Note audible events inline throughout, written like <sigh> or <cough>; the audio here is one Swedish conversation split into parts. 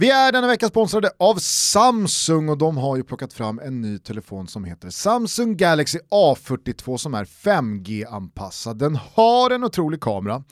Vi är denna vecka sponsrade av Samsung och de har ju plockat fram en ny telefon som heter Samsung Galaxy A42 som är 5G-anpassad. Den har en otrolig kamera,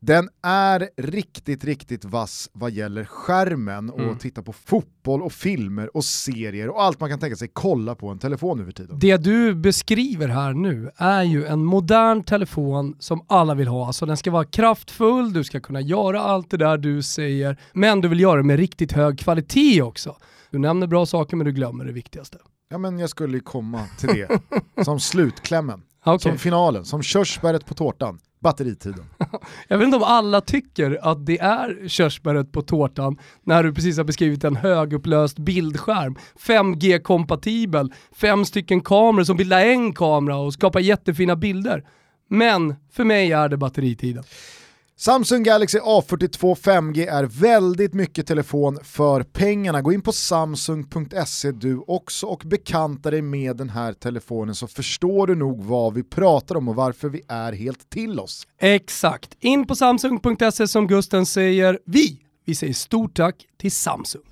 den är riktigt, riktigt vass vad gäller skärmen och mm. titta på fotboll och filmer och serier och allt man kan tänka sig kolla på en telefon nu för tiden. Det du beskriver här nu är ju en modern telefon som alla vill ha. Alltså den ska vara kraftfull, du ska kunna göra allt det där du säger, men du vill göra det med riktigt hög kvalitet också. Du nämner bra saker men du glömmer det viktigaste. Ja men jag skulle komma till det som slutklämmen. <laughs> Okay. Som finalen, som körsbäret på tårtan batteritiden. <laughs> Jag vet inte om alla tycker att det är körsbäret på tårtan när du precis har beskrivit en högupplöst bildskärm, 5G-kompatibel, fem stycken kameror som bildar en kamera och skapar jättefina bilder. Men för mig är det batteritiden. Samsung Galaxy A42 5G är väldigt mycket telefon för pengarna. Gå in på samsung.se du också och bekanta dig med den här telefonen så förstår du nog vad vi pratar om och varför vi är helt till oss. Exakt. In på samsung.se som Gusten säger. Vi, vi säger stort tack till Samsung.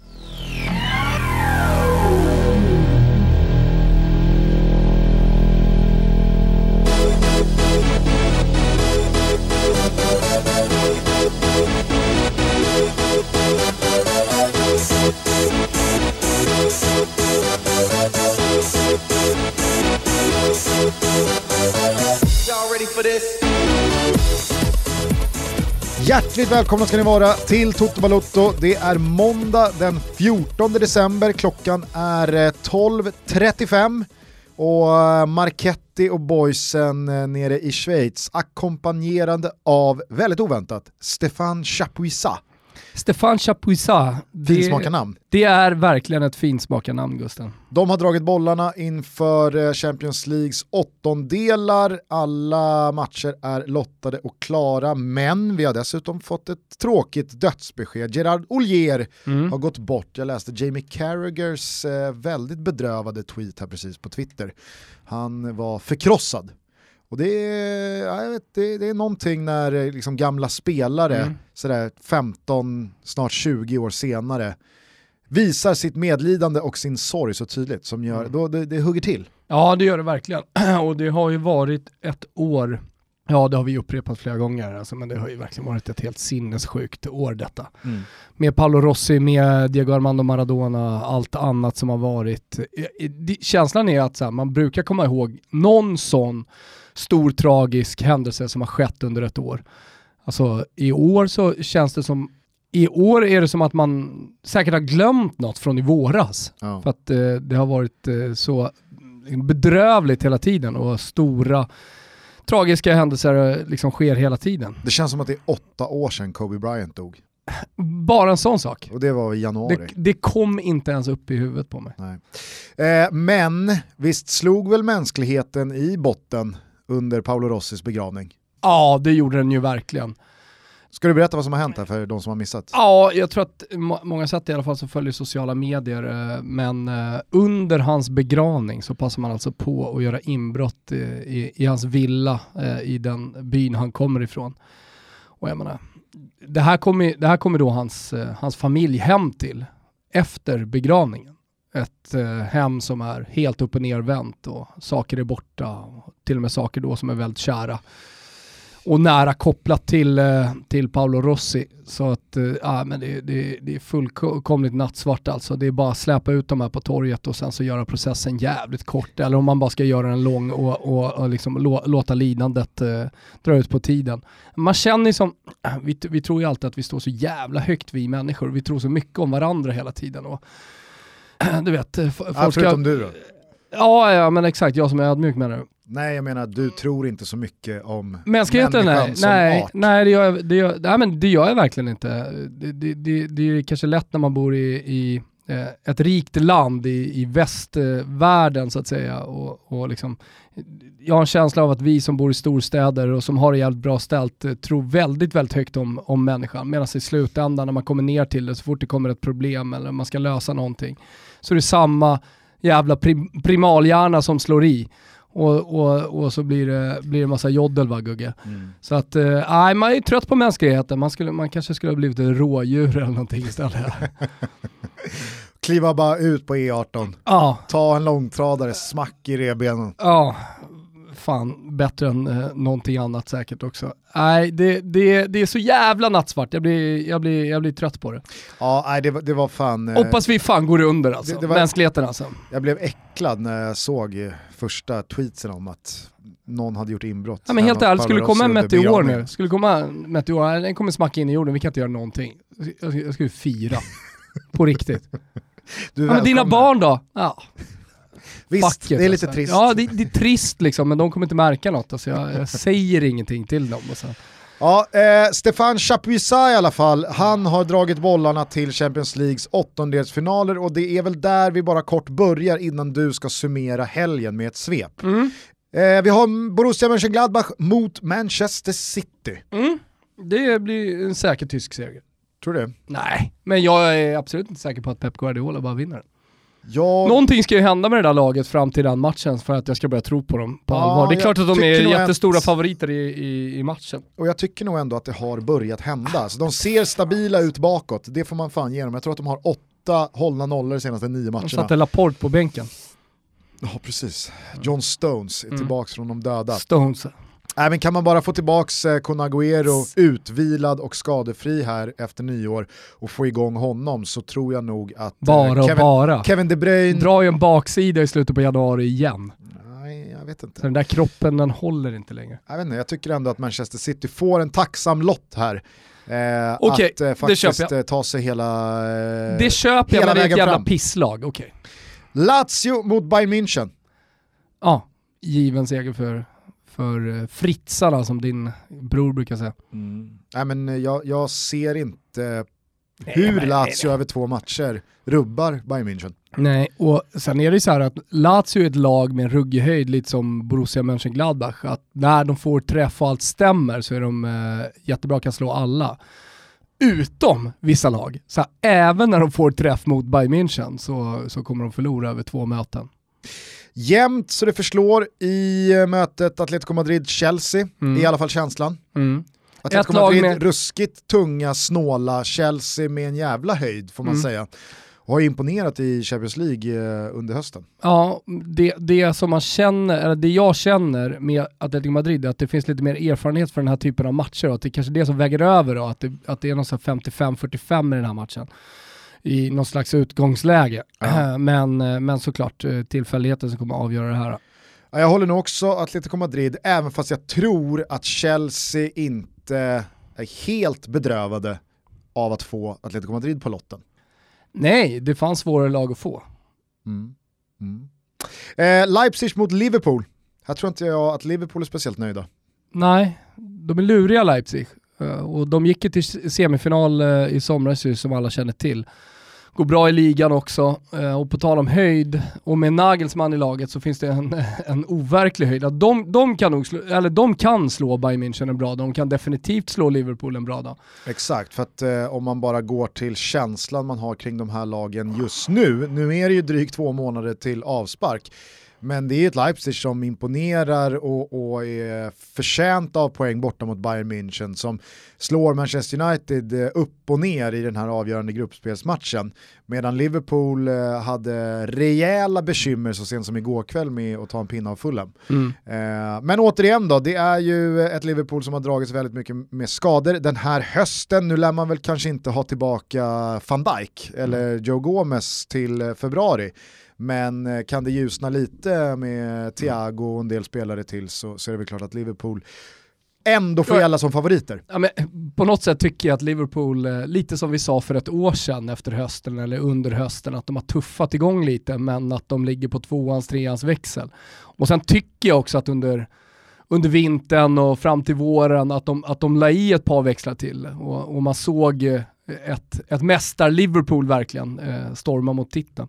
Hjärtligt välkomna ska ni vara till Toto Balotto. Det är måndag den 14 december, klockan är eh, 12.35 och Marketti Marchetti och boysen eh, nere i Schweiz ackompanjerande av, väldigt oväntat, Stefan Chapuisat. Stefan Chapuisat. Finsmakarnamn. Det är verkligen ett finsmakarnamn Gusten. De har dragit bollarna inför eh, Champions Leagues åttondelar. Alla matcher är lottade och klara, men vi har dessutom fått ett tråkigt dödsbesked. Gerard Ollier mm. har gått bort. Jag läste Jamie Carragers eh, väldigt bedrövade tweet här precis på Twitter. Han var förkrossad och det är, jag vet, det, det är någonting när eh, liksom gamla spelare, mm. sådär 15, snart 20 år senare, visar sitt medlidande och sin sorg så tydligt som gör, mm. då det, det hugger till. Ja det gör det verkligen. <clears throat> och det har ju varit ett år, ja det har vi upprepat flera gånger, alltså, men det har ju verkligen varit ett helt sinnessjukt år detta. Mm. Med Paolo Rossi, med Diego Armando Maradona, allt annat som har varit. Känslan är att här, man brukar komma ihåg någon sån stor tragisk händelse som har skett under ett år. Alltså i år så känns det som, i år är det som att man säkert har glömt något från i våras. Ja. För att eh, det har varit eh, så bedrövligt hela tiden och stora tragiska händelser eh, liksom sker hela tiden. Det känns som att det är åtta år sedan Kobe Bryant dog. <laughs> Bara en sån sak. Och det var i januari. Det, det kom inte ens upp i huvudet på mig. Eh, men visst slog väl mänskligheten i botten under Paolo Rossis begravning. Ja, det gjorde den ju verkligen. Ska du berätta vad som har hänt här för de som har missat? Ja, jag tror att många sätt i alla fall som följer sociala medier, eh, men eh, under hans begravning så passar man alltså på att göra inbrott i, i hans villa eh, i den byn han kommer ifrån. Och jag menar, det här kommer, det här kommer då hans, hans familj hem till efter begravningen ett eh, hem som är helt upp och nervänt och saker är borta. Till och med saker då som är väldigt kära. Och nära kopplat till, eh, till Paolo Rossi. Så att, äh, men det, det, det är fullkomligt nattsvart alltså. Det är bara att släpa ut de här på torget och sen så göra processen jävligt kort. Eller om man bara ska göra den lång och, och, och liksom lå, låta lidandet äh, dra ut på tiden. Man känner ju som, vi, vi tror ju alltid att vi står så jävla högt vi människor. Vi tror så mycket om varandra hela tiden. Och, <clears throat> du vet, folk ja, förutom du då? Ja, ja, men exakt, jag som är ödmjuk menar du. Nej, jag menar du tror inte så mycket om mänskligheten nej, som nej, art. Nej, det gör, jag, det, gör, nej, men det gör jag verkligen inte. Det, det, det, det är kanske lätt när man bor i, i eh, Eh, ett rikt land i, i västvärlden så att säga. Och, och liksom, jag har en känsla av att vi som bor i storstäder och som har det jävligt bra ställt eh, tror väldigt, väldigt högt om, om människan. Medan i slutändan när man kommer ner till det, så fort det kommer ett problem eller man ska lösa någonting, så är det samma jävla prim primalhjärna som slår i. Och, och, och så blir det, blir det massa joddel va Gugge? Mm. Så att, nej eh, man är trött på mänskligheten, man, skulle, man kanske skulle ha blivit ett rådjur eller någonting istället. <laughs> Kliva bara ut på E18, ja. ta en långtradare, smack i revbenen. Ja, fan bättre än eh, någonting annat säkert också. Nej, det, det, det är så jävla nattsvart, jag blir, jag blir, jag blir trött på det. Ja, nej, det, var, det var fan... Eh, Hoppas vi fan går under alltså, det, det var, mänskligheten alltså. Jag blev äcklad när jag såg första tweetsen om att någon hade gjort inbrott. Ja, men helt ärligt, skulle det komma en meteor nu, skulle komma en meteor, den kommer smacka in i jorden, vi kan inte göra någonting. Jag, jag skulle fira. <laughs> på riktigt. ja, men dina barn då? Ja. Visst, Fucket, det är lite alltså. trist. Ja, det, det, är trist liksom, men de kommer inte märka något. Alltså, jag, jag <laughs> säger ingenting till dem. Alltså. Ja, eh, Stefan Chapuisat i alla fall, han har dragit bollarna till Champions Leagues åttondelsfinaler och det är väl där vi bara kort börjar innan du ska summera helgen med ett svep. Mm. Eh, vi har Borussia Mönchengladbach mot Manchester City. Mm. Det blir en säker tysk seger. Tror du Nej, men jag är absolut inte säker på att Pep Guardiola bara vinner. Jag... Någonting ska ju hända med det där laget fram till den matchen för att jag ska börja tro på dem på ja, allvar. Det är klart att de är jättestora att... favoriter i, i, i, matchen. Och jag tycker nog ändå att det har börjat hända. Alltså, de ser stabila ut bakåt, det får man fan ge dem. Jag tror att de har åtta hållna nollor de senaste nio matcherna. De satte Laporte på bänken. Ja precis. John Stones är mm. tillbaka från de döda. Stones. Nej, men kan man bara få tillbaka eh, Conaguero utvilad och skadefri här efter nyår och få igång honom så tror jag nog att eh, bara Kevin, bara. Kevin De Bruyne... Drar ju en baksida i slutet på januari igen. Nej, jag vet inte. Så den där kroppen den håller inte längre. Jag vet inte, jag tycker ändå att Manchester City får en tacksam lott här. Eh, okay, att eh, faktiskt eh, ta sig hela eh, Det köper jag, men det är ett jävla fram. pisslag. Okay. Lazio mot Bayern München. Ja, given seger för för eh, fritsarna som din bror brukar säga. Mm. Nej, men eh, jag, jag ser inte hur nej, Lazio nej, över två matcher rubbar Bayern München. Nej, och sen är det ju så här att Lazio är ett lag med en ruggig höjd, lite som Borussia Mönchengladbach, att när de får träff och allt stämmer så är de eh, jättebra, kan slå alla. Utom vissa lag. Så här, även när de får träff mot Bayern München så, så kommer de förlora över två möten. Jämnt så det förslår i eh, mötet Atletico Madrid-Chelsea, mm. i alla fall känslan. Mm. Atletico Madrid, med... ruskigt tunga, snåla, Chelsea med en jävla höjd får man mm. säga. Och har imponerat i Champions League eh, under hösten. Ja, det, det som man känner, eller det jag känner med Atletico Madrid är att det finns lite mer erfarenhet för den här typen av matcher och att det kanske är det som väger över då, att det, att det är någon 55-45 i den här matchen i någon slags utgångsläge. Ja. Men, men såklart eh, tillfälligheten som kommer att avgöra det här. Jag håller nog också Atletico Madrid, även fast jag tror att Chelsea inte är helt bedrövade av att få Atletico Madrid på lotten. Nej, det fanns svårare lag att få. Mm. Mm. Eh, Leipzig mot Liverpool. Här tror inte jag att Liverpool är speciellt nöjda. Nej, de är luriga Leipzig. Eh, och de gick ju till semifinal eh, i somras som alla känner till. Går bra i ligan också. Eh, och på tal om höjd, och med Nagelsmann i laget så finns det en, <laughs> en overklig höjd. De, de, kan nog slå, eller de kan slå Bayern München en bra dag, de kan definitivt slå Liverpool en bra dag. Exakt, för att eh, om man bara går till känslan man har kring de här lagen just nu, nu är det ju drygt två månader till avspark, men det är ett Leipzig som imponerar och, och är förtjänt av poäng borta mot Bayern München som slår Manchester United eh, upp och ner i den här avgörande gruppspelsmatchen. Medan Liverpool eh, hade rejäla bekymmer så sent som igår kväll med att ta en pinne av Fulham. Mm. Eh, men återigen då, det är ju ett Liverpool som har dragits väldigt mycket med skador den här hösten. Nu lär man väl kanske inte ha tillbaka van Dijk eller. Joe Gomez till februari. Men eh, kan det ljusna lite med Thiago och en del spelare till så, så är det väl klart att Liverpool ändå får gälla som favoriter. Ja, men på något sätt tycker jag att Liverpool, eh, lite som vi sa för ett år sedan efter hösten eller under hösten, att de har tuffat igång lite men att de ligger på tvåans, treans växel. Och sen tycker jag också att under, under vintern och fram till våren att de, att de la i ett par växlar till och, och man såg eh, ett, ett mästar Liverpool verkligen eh, storma mot titeln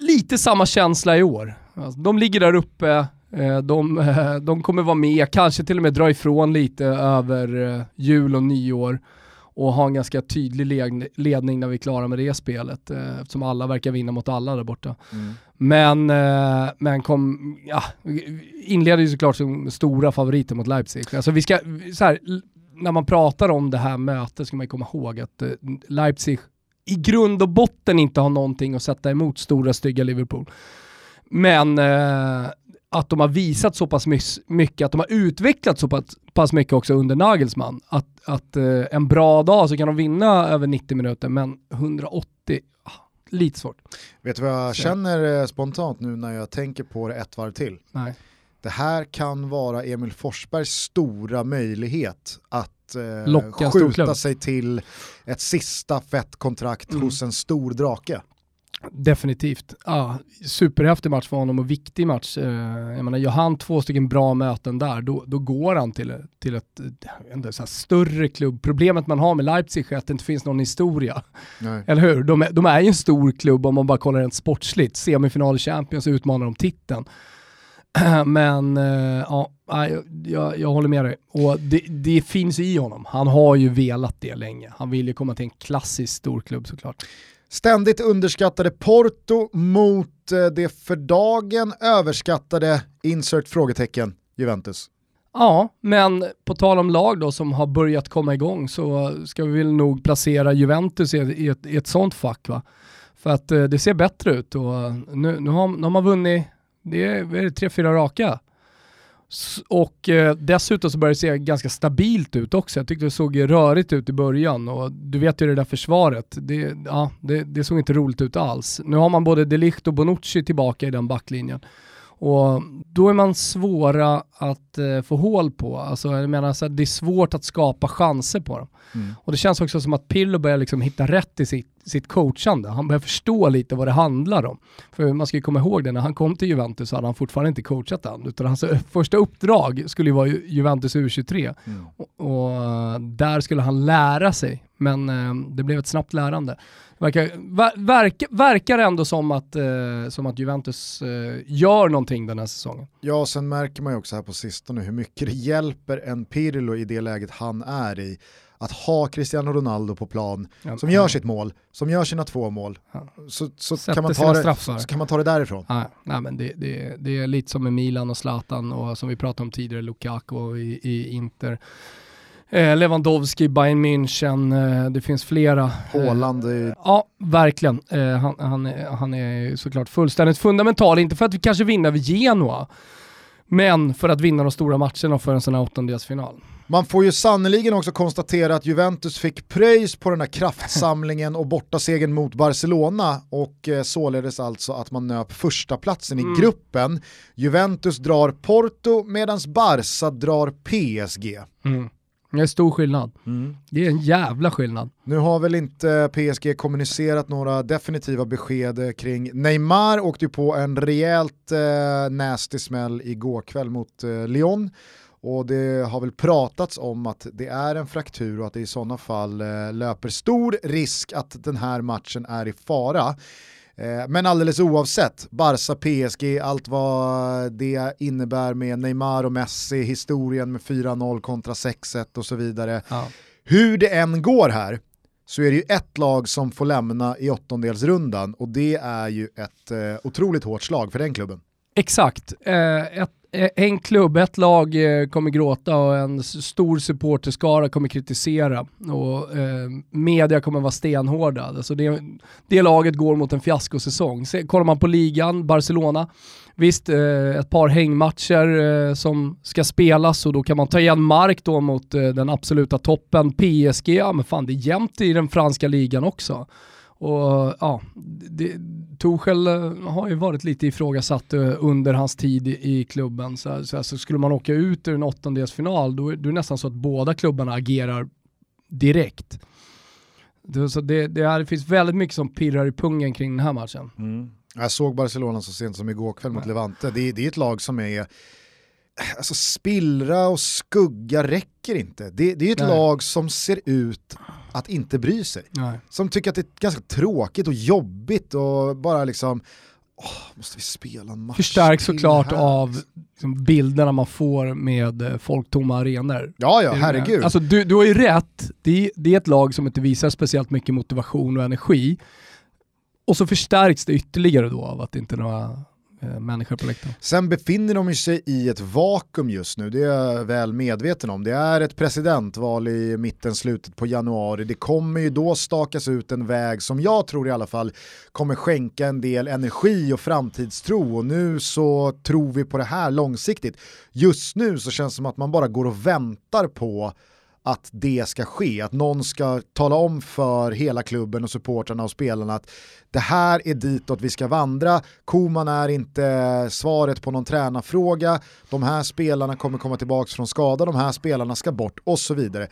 lite samma känsla i år. Alltså, de ligger där uppe, eh, de, de kommer vara med, kanske till och med dra ifrån lite över eh, jul och nyår. och ha en ganska tydlig ledning när vi är klara med det spelet eh, eftersom alla verkar vinna mot alla där borta. Mm. Men, eh, men kom, ja, inleder ju såklart som stora favoriter mot Leipzig. Alltså vi ska, så här, när man pratar om det här mötet ska man komma ihåg att eh, Leipzig i grund och botten inte har någonting att sätta emot stora stygga Liverpool. Men eh, att de har visat så pass mycket, att de har utvecklat så pass mycket också under Nagelsmann. Att, att eh, en bra dag så kan de vinna över 90 minuter, men 180, ah, lite svårt. Vet du vad jag så. känner eh, spontant nu när jag tänker på det ett varv till? Nej. Det här kan vara Emil Forsbergs stora möjlighet att eh, skjuta sig till ett sista fett kontrakt mm. hos en stor drake. Definitivt. Ja, superhäftig match för honom och viktig match. Eh, jag menar, gör han två stycken bra möten där, då, då går han till, till ett ändå så större klubb. Problemet man har med Leipzig är att det inte finns någon historia. Nej. Eller hur? De är, de är ju en stor klubb om man bara kollar rent sportsligt. Semifinal i Champions utmanar om titeln. <clears throat> Men eh, ja, jag, jag, håller med dig. Och det, det, finns i honom. Han har ju velat det länge. Han vill ju komma till en klassisk storklubb såklart. Ständigt underskattade Porto mot eh, det för dagen överskattade insert frågetecken Juventus. Ja, men på tal om lag då som har börjat komma igång så ska vi väl nog placera Juventus i ett, i ett sånt fack va. För att eh, det ser bättre ut och nu, nu, har, nu har man vunnit, det är, är det tre, fyra raka. Och eh, dessutom så börjar det se ganska stabilt ut också. Jag tyckte det såg rörigt ut i början och du vet ju det där försvaret. Det, ja, det, det såg inte roligt ut alls. Nu har man både Delicht och Bonucci tillbaka i den backlinjen. Och då är man svåra att eh, få hål på. Alltså, jag menar, så det är svårt att skapa chanser på dem. Mm. Och det känns också som att Pirlo börjar liksom hitta rätt i sitt, sitt coachande. Han börjar förstå lite vad det handlar om. För man ska ju komma ihåg det, när han kom till Juventus så hade han fortfarande inte coachat än, utan hans första uppdrag skulle ju vara Juventus U23. Mm. Och, och, där skulle han lära sig, men eh, det blev ett snabbt lärande. Verkar, verkar, verkar ändå som att, eh, som att Juventus eh, gör någonting den här säsongen. Ja, sen märker man ju också här på sistone hur mycket det hjälper en Pirlo i det läget han är i att ha Cristiano Ronaldo på plan ja, som gör sitt mål, som gör sina två mål, ja. så, så, kan man ta det, så kan man ta det därifrån. Ja, nej, men det, det, det är lite som med Milan och Zlatan och som vi pratade om tidigare, Lukaku i, i Inter. Eh, Lewandowski, Bayern München, eh, det finns flera. Håland. Eh, ja, verkligen. Han, han, han är såklart fullständigt fundamental, inte för att vi kanske vinner över Genoa, men för att vinna de stora matcherna för en sån här åttondelsfinal. Man får ju sannoliken också konstatera att Juventus fick pröjs på den här kraftsamlingen och bortasegern mot Barcelona och således alltså att man nöp första platsen mm. i gruppen. Juventus drar Porto medan Barca drar PSG. Mm. Det är stor skillnad. Mm. Det är en jävla skillnad. Nu har väl inte PSG kommunicerat några definitiva besked kring Neymar, åkte ju på en rejält eh, nasty smäll igår kväll mot eh, Lyon. Och det har väl pratats om att det är en fraktur och att det i sådana fall eh, löper stor risk att den här matchen är i fara. Eh, men alldeles oavsett, Barca, PSG, allt vad det innebär med Neymar och Messi, historien med 4-0 kontra 6-1 och så vidare. Ja. Hur det än går här så är det ju ett lag som får lämna i åttondelsrundan och det är ju ett eh, otroligt hårt slag för den klubben. Exakt, eh, ett eh, en klubb, ett lag eh, kommer gråta och en stor supporterskara kommer kritisera och eh, media kommer vara stenhårda. Alltså det, det laget går mot en fiaskosäsong. Se, kollar man på ligan, Barcelona, visst eh, ett par hängmatcher eh, som ska spelas och då kan man ta igen mark då mot den absoluta toppen. PSG, ja men fan det är jämnt i den franska ligan också. Och ja, det, Tuchel eh, har ju varit lite ifrågasatt eh, under hans tid i, klubben. Så, så, så, skulle man åka ut ur en åttondelsfinal, då, då är det nästan så att båda klubbarna agerar direkt. Det, så det, det, är, det finns väldigt mycket som pirrar i pungen kring den här matchen. Mm. Jag såg Barcelona så sent som igår kväll mot Levante. Det, det är ett lag som är alltså spillra och skugga räcker inte. Det, det är ett Nej. lag som ser ut att inte bry sig. Nej. Som tycker att det är ganska tråkigt och jobbigt och bara liksom Oh, måste vi spela en match Förstärks såklart här? av liksom, bilderna man får med eh, folktomma arenor. Ja, ja, herregud. Alltså, du, du har ju rätt, det, det är ett lag som inte visar speciellt mycket motivation och energi. Och så förstärks det ytterligare då av att det inte är några Eh, människor på läktaren. Sen befinner de sig i ett vakuum just nu, det är jag väl medveten om. Det är ett presidentval i mitten, slutet på januari. Det kommer ju då stakas ut en väg som jag tror i alla fall kommer skänka en del energi och framtidstro och nu så tror vi på det här långsiktigt. Just nu så känns det som att man bara går och väntar på att det ska ske, att någon ska tala om för hela klubben och supportrarna och spelarna att det här är ditåt vi ska vandra, Koman är inte svaret på någon tränarfråga, de här spelarna kommer komma tillbaka från skada, de här spelarna ska bort och så vidare.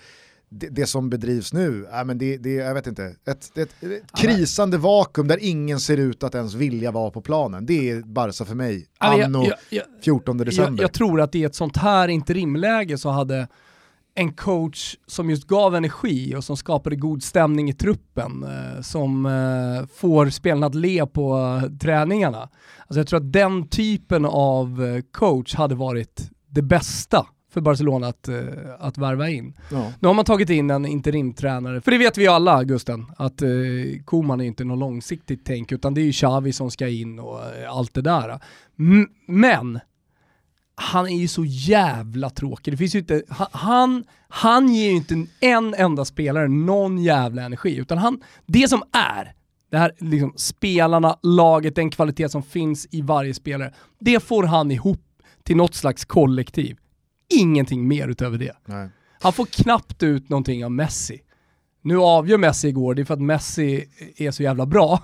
Det, det som bedrivs nu, äh, men det, det, jag vet inte, ett, ett, ett krisande vakuum där ingen ser ut att ens vilja vara på planen. Det är Barca för mig, anno jag, jag, 14 december. Jag, tror att i ett sånt här interimläge så hade en coach som just gav energi och som skapade god stämning i truppen, eh, som eh, får spelarna att le på eh, träningarna. Alltså jag tror att den typen av coach hade varit det bästa för Barcelona att, att värva in. Ja. Nu har man tagit in en interimtränare, för det vet vi ju alla Gusten, att eh, Koman är inte något långsiktigt tänk, utan det är ju Xavi som ska in och allt det där. M men han är ju så jävla tråkig. Det finns inte, han, han ger ju inte en enda spelare någon jävla energi, utan han, det som är, det här liksom spelarna, laget, den kvalitet som finns i varje spelare, det får han ihop till något slags kollektiv. Ingenting mer utöver det. Nej. Han får knappt ut någonting av Messi. Nu avgör Messi igår, det är för att Messi är så jävla bra.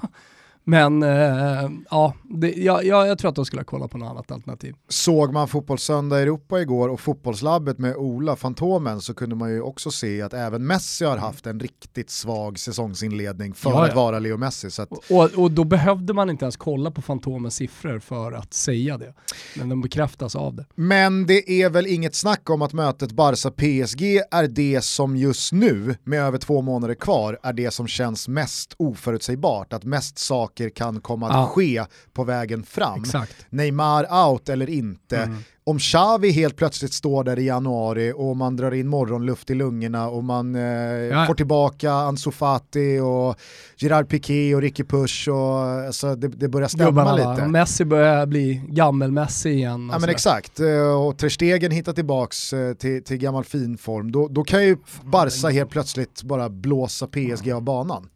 Men eh, ja, det, jag, jag, tror att de skulle ha kollat på något annat alternativ. Såg man Fotbollssöndag Europa igår och fotbollslabbet med Ola, Fantomen, så kunde man ju också se att även Messi har haft en riktigt svag säsongsinledning för ja, att vara Leo Messi. Så att... och, och då behövde man inte ens kolla på Fantomens siffror för att säga det. Men de bekräftas av det. Men det är väl inget snack om att mötet Barca-PSG är det som just nu, med över två månader kvar, är det som känns mest oförutsägbart. Att mest sak saker kan komma att ja. ske på vägen fram. Exakt. Neymar out eller inte. Mm. Om Xavi helt plötsligt står där i januari och man drar in morgonluft i lungorna och man eh, ja. får tillbaka Ansu Fati och Gerard Piqué och Ricky Push och alltså, det, det börjar stämma Gubbarna, lite. Va? Messi börjar bli gammel-Messi igen. Ja men exakt, eh, och Ter Stegen hittar tillbaks eh, till, till gammal finform. Då, då kan ju Barca helt plötsligt bara blåsa PSG av banan.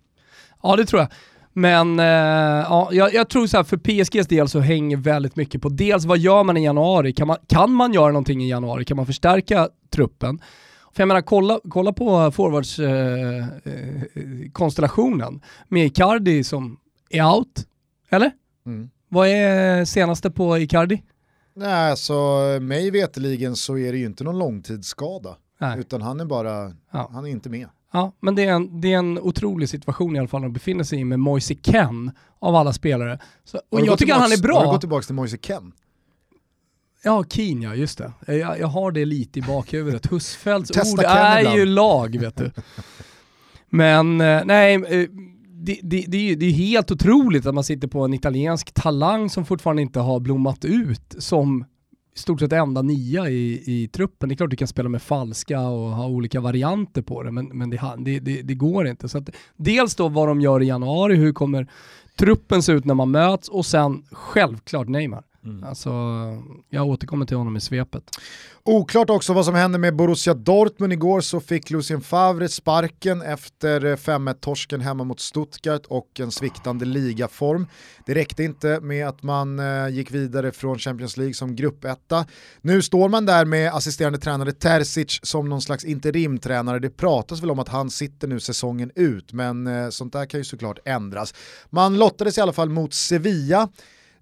Ja det tror jag. Men eh, ja, jag, tror så här, för PSGs del så hänger väldigt mycket på dels vad gör man i januari? Kan man, kan man göra någonting i januari? Kan man förstärka truppen? För jag menar, kolla, kolla på forwardskonstellationen eh, eh, med Icardi som är out, eller? Mm. Vad är senaste på Icardi? Nej, så mig veteligen så är det ju inte någon långtidsskada. Nej. Utan han är bara, ja. han är inte med. Ja, men det är, en, det är en otrolig situation i alla fall att befinna sig i med Moise Ken av alla spelare. Så, och jag tycker att han är bra. Har du gått tillbaka till Moise Ken? Ja, Keen ja, just det. Jag, jag har det lite i bakhuvudet. <laughs> Husfeldts ord är ibland. ju lag, vet du. Men eh, nej, eh, det, det, det, är ju, det är helt otroligt att man sitter på en italiensk talang som fortfarande inte har blommat ut som stort sett enda nia i, i truppen. Det är klart du kan spela med falska och ha olika varianter på det, men, men det, det, det, det går inte. Så att, dels då vad de gör i januari, hur kommer truppen se ut när man möts och sen självklart Neymar. Mm. Alltså, jag återkommer till honom i svepet. Oklart också vad som hände med Borussia Dortmund. Igår så fick Lucien Favre sparken efter 5-1-torsken hemma mot Stuttgart och en sviktande ligaform. Det räckte inte med att man eh, gick vidare från Champions League som gruppetta. Nu står man där med assisterande tränare Terzic som någon slags interimtränare. Det pratas väl om att han sitter nu säsongen ut, men eh, sånt där kan ju såklart ändras. Man lottades i alla fall mot Sevilla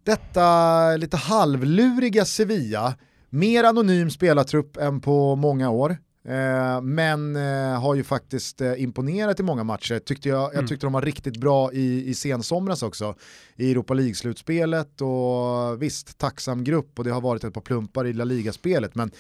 detta lite halvluriga Sevilla, mer anonym spelartrupp än på många år. Eh, men eh, har ju faktiskt eh, imponerat i många matcher. Tyckte jag, mm. jag tyckte de var riktigt bra i, i sensomras också. I Europa League-slutspelet och visst, tacksam grupp och det har varit ett par plumpar i La Liga-spelet. Men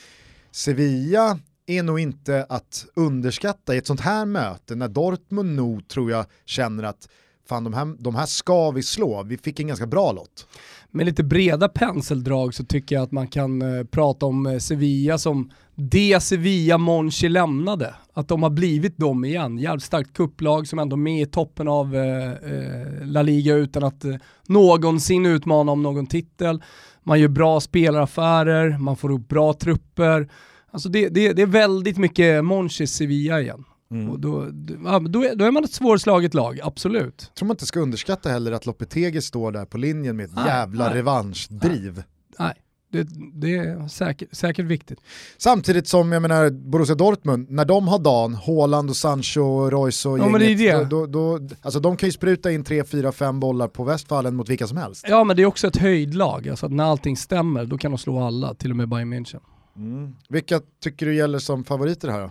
Sevilla är nog inte att underskatta i ett sånt här möte när Dortmund nog tror jag känner att fan de här, de här ska vi slå, vi fick en ganska bra lott. Med lite breda penseldrag så tycker jag att man kan eh, prata om eh, Sevilla som det Sevilla Monchi lämnade. Att de har blivit dem igen. Jävligt starkt kupplag som ändå är med i toppen av eh, eh, La Liga utan att eh, någonsin utmana om någon titel. Man gör bra spelaraffärer, man får upp bra trupper. Alltså det, det, det är väldigt mycket Monchis Sevilla igen. Mm. Och då, då, då, är, man ett svårslaget lag, absolut. Jag tror man inte ska underskatta heller att Lopetegi står där på linjen med ett nej, jävla nej, revanschdriv. Nej, nej. Det, det, är säkert, säkert viktigt. Samtidigt som jag menar Borussia Dortmund, när de har dan, Haaland och Sancho, Royce och ja, gänget, det är det. Då, då, alltså de kan ju spruta in 3, 4, 5 bollar på Westfallen mot vilka som helst. Ja men det är också ett höjdlag, alltså när allting stämmer då kan de slå alla, till och med Bayern München. Mm. Vilka tycker du gäller som favoriter här då?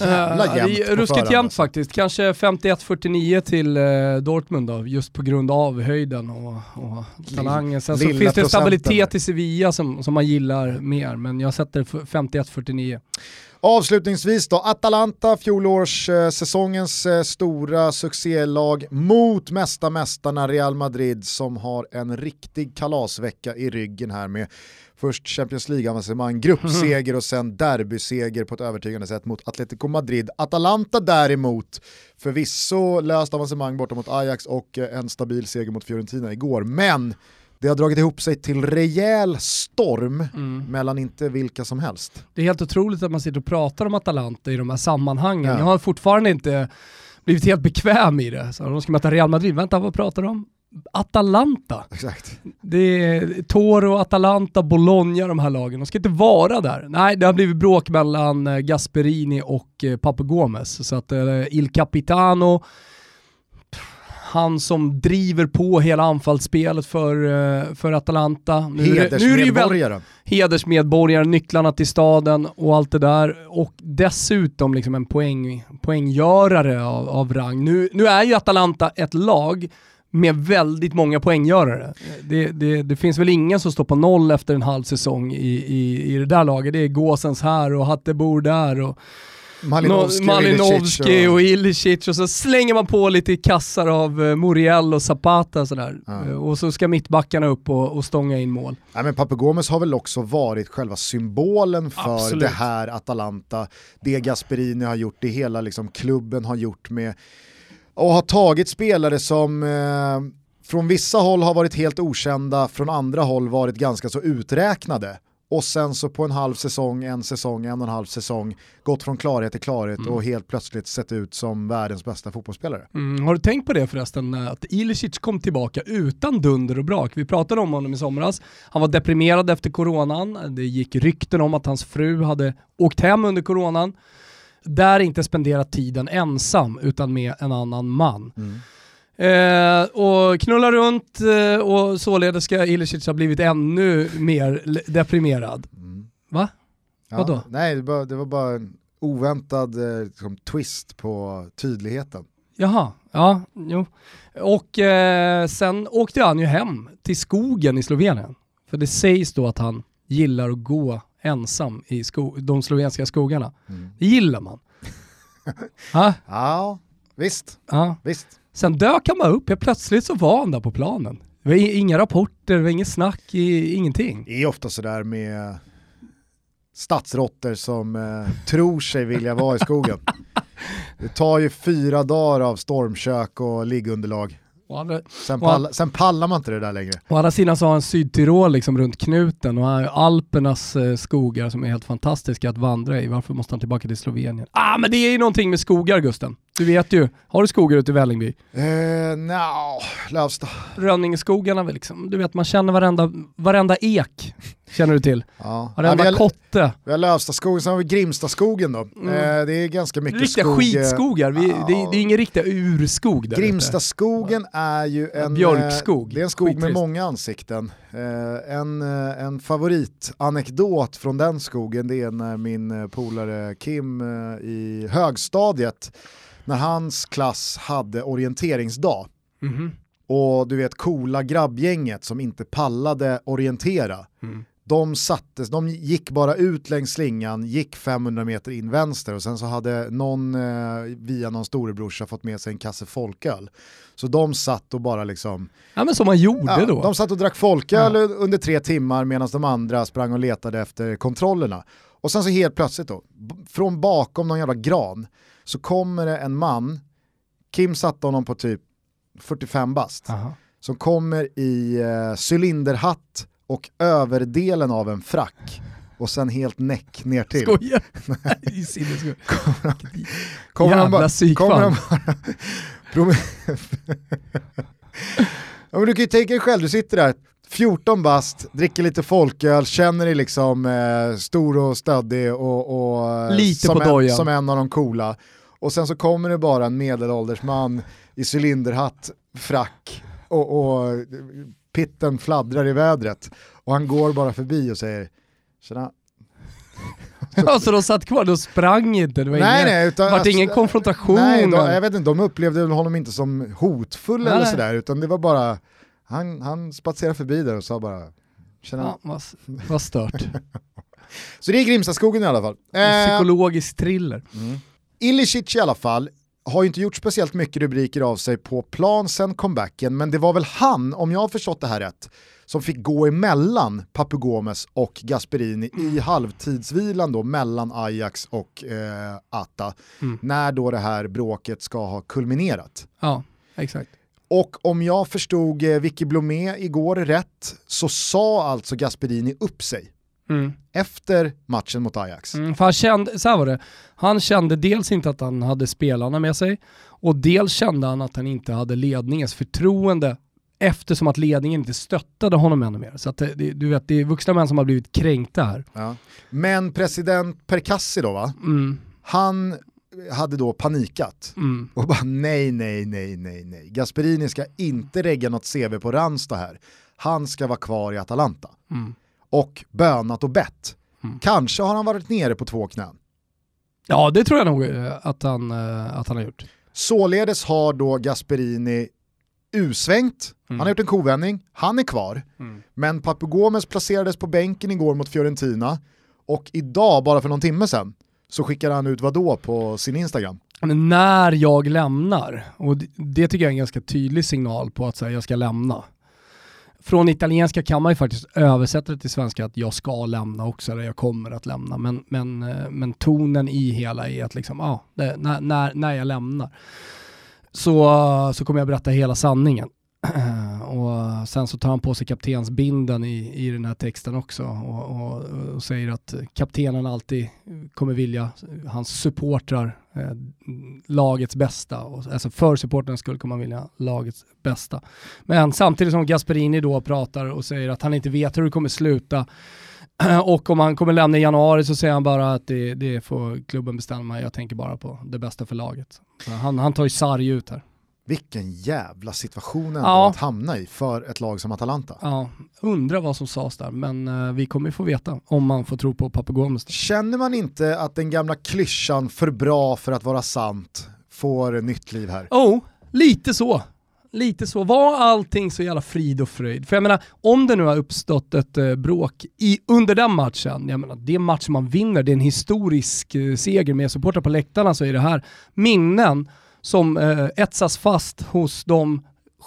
Jävla uh, jämnt det är Ruskigt jämnt alltså. faktiskt. Kanske 51-49 till uh, Dortmund då, just på grund av höjden och, och talangen. Sen så finns det stabilitet i Sevilla som, som man gillar mer, men jag sätter 51-49. Avslutningsvis då, Atalanta, fjolårssäsongens eh, stora succélag mot mesta mästarna Real Madrid som har en riktig kalasvecka i ryggen här med Först Champions League-avancemang, gruppseger och sen derbyseger på ett övertygande sätt mot Atletico Madrid. Atalanta däremot, förvisso löst avancemang borta mot Ajax och en stabil seger mot Fiorentina igår, men det har dragit ihop sig till rejäl storm mm. mellan inte vilka som helst. Det är helt otroligt att man sitter och pratar om Atalanta i de här sammanhangen. Ja. Jag har fortfarande inte blivit helt bekväm i det. Så de ska möta Real Madrid, vänta vad pratar de om? Atalanta. Exakt. Det är Toro, Atalanta, Bologna, de här lagen. De ska inte vara där. Nej, det har blivit bråk mellan eh, Gasperini och eh, Papu Gomez. Så att eh, Il Capitano, han som driver på hela anfallsspelet för, för Atalanta. Nu, hedersmedborgare. Nu hedersmedborgare, nycklarna till staden och allt det där. Och dessutom liksom en poäng, poänggörare av, av rang. Nu, nu är ju Atalanta ett lag med väldigt många poänggörare. Det, det, det, finns väl ingen som står på noll efter en halv säsong i, i, i det där laget. Det är Gåsens här och Hattebor där och Malinowski, Malinowski och Ilicic och så slänger man på lite kassar av uh, Muriel och Zapata sådär. Ja. Uh, och så ska mittbackarna upp och, och stånga in mål. Ja, men Papu Gomes har väl också varit själva symbolen för Absolut. det här Atalanta. Det Gasperini har gjort, det hela liksom klubben har gjort med och har tagit spelare som eh, från vissa håll har varit helt okända, från andra håll varit ganska så uträknade. Och sen så på en halv säsong, en säsong, en och en halv säsong gått från klarhet till klarhet mm. och helt plötsligt sett ut som världens bästa fotbollsspelare. Mm. Har du tänkt på det förresten, att Ilicic kom tillbaka utan dunder och brak? Vi pratade om honom i somras. Han var deprimerad efter coronan, det gick rykten om att hans fru hade åkt hem under coronan där inte spendera tiden ensam utan med en annan man. Mm. Eh, och knulla runt eh, och således ska Ilicic ha blivit ännu mer deprimerad. Mm. Va? Ja, Vadå? Nej, det var, det var bara en oväntad eh, liksom, twist på tydligheten. Jaha, ja, jo. Och eh, sen åkte han ju hem till skogen i Slovenien. För det sägs då att han gillar att gå ensam i sko de slovenska skogarna. Mm. Det gillar man. <laughs> ja, visst. Ja. visst. Sen dök han bara upp, helt plötsligt så var han där på planen. Det var inga rapporter, det var inget snack, ingenting. Det är ofta sådär med stadsrotter som eh, tror sig vilja vara i skogen. <laughs> Det tar ju fyra dagar av stormkök och liggunderlag Andra, sen, pall, sen, pallar man inte det där längre. Å andra sidan så har han Sydtirol liksom runt knuten och Alpernas eh, skogar som är helt fantastiska att vandra i. Varför måste han tillbaka till Slovenien? Ah men det är ju någonting med skogar Gusten. Du vet ju, har du skogar ute i Vällingby? Eh, no, Lövsta. Rönningeskogarna väl liksom. Du vet man känner varenda, varenda ek. Känner du till? Ja. Varenda ja, vi har, kotte. Vi har Lövstaskogen, sen har vi Grimstaskogen då. Mm. Eh, det är ganska mycket riktiga skog. Riktiga skitskogar, vi, ja. det, är, det, är ingen riktig urskog där Grimstaskogen ute. är ju en, Björkskog. det är en skog Skittrist. med många ansikten. Eh, en, eh, en favoritanekdot från den skogen det är när min eh, polare Kim eh, i högstadiet när hans klass hade orienteringsdag. Mm -hmm. Och du vet coola grabbgänget som inte pallade orientera. Mm. de sattes, de gick bara ut längs slingan, gick 500 meter in vänster och sen så hade någon eh, via någon storebrorsa fått med sig en kasse folköl. Så de satt och bara liksom... Ja men som man gjorde ja, då. De satt och drack folköl ja. under tre timmar medan de andra sprang och letade efter kontrollerna. Och sen så helt plötsligt då, från bakom någon jävla gran, så kommer det en man, Kim satte honom på typ 45 bast, Aha. som kommer i eh, cylinderhatt och överdelen av en frack och sen helt näck ner till. Skojar? kommer Jävla bara, kommer han bara ja, men Du kan ju tänka dig själv, du sitter där 14 bast, dricker lite folköl, känner dig liksom eh, stor och stöddig och, och eh, lite som, på en, som en av de coola. Och sen så kommer det bara en medelålders man i cylinderhatt, frack och, och pitten fladdrar i vädret och han går bara förbi och säger Tjena. <laughs> Ja, så de satt kvar, de sprang inte, det var nej, ingen, nej, utan, vart ingen alltså, konfrontation? Nej, de, jag vet inte, de upplevde honom inte som hotfull nej. eller sådär, utan det var bara, han, han spatserade förbi där och sa bara Tjena. Ja, vad, vad stört. <laughs> så det är Grimstaskogen i alla fall. En psykologisk thriller. Mm. Ilicic i alla fall, har ju inte gjort speciellt mycket rubriker av sig på plan sen comebacken, men det var väl han, om jag har förstått det här rätt, som fick gå emellan Papu och Gasperini mm. i halvtidsvilan då mellan Ajax och eh, Atta, mm. när då det här bråket ska ha kulminerat. Ja, exakt. Och om jag förstod eh, Vicky Blomé igår rätt så sa alltså Gasperini upp sig Mm. efter matchen mot Ajax. Mm, för han kände, så var det, han kände dels inte att han hade spelarna med sig och dels kände han att han inte hade ledningens förtroende eftersom att ledningen inte stöttade honom ännu mer. Så att det, du vet, det är vuxna män som har blivit kränkta här. Ja. Men president Perkassi då va? Mm. Han hade då panikat mm. och bara nej, nej, nej, nej, nej. Gasperini ska inte regga något CV på Ranstad här. Han ska vara kvar i Atalanta. Mm och bönat och bett. Mm. Kanske har han varit nere på två knän. Ja, det tror jag nog eh, att han, eh, att han har gjort. Således har då Gasperini usvängt, mm. han har gjort en kovändning, han är kvar. Mm. Men Papu Gomes placerades på bänken igår mot Fiorentina och idag, bara för någon timme sedan, så skickar han ut vadå på sin Instagram? När jag lämnar, och det tycker jag är en ganska tydlig signal på att säga jag ska lämna från italienska kan man ju faktiskt översätta det till svenska att jag ska lämna också, eller jag kommer att lämna. Men, men, eh, men tonen i hela är att liksom, ah, det, när, när, när jag lämnar så, så kommer jag berätta hela sanningen. <clears throat> Uh, sen så tar han på sig kaptensbinden i, i den här texten också och, och, och säger att kaptenen alltid kommer vilja hans supportrar eh, lagets bästa. Och, alltså för supporternas skull kommer han vilja lagets bästa. Men samtidigt som Gasperini då pratar och säger att han inte vet hur det kommer sluta <clears throat> och om han kommer lämna i januari så säger han bara att det, det får klubben bestämma, jag tänker bara på det bästa för laget. han, han tar ju sarg ut här. Vilken jävla situation ja. att hamna i för ett lag som Atalanta. Ja, undrar vad som sades där, men uh, vi kommer få veta om man får tro på Papagomes. Känner man inte att den gamla klyschan för bra för att vara sant får nytt liv här? Oh, lite så. Lite så. Var allting så jävla frid och fröjd? För jag menar, om det nu har uppstått ett eh, bråk i, under den matchen, jag menar, det är match man vinner, det är en historisk eh, seger med supportrar på läktarna så är det här minnen som eh, etsas fast hos de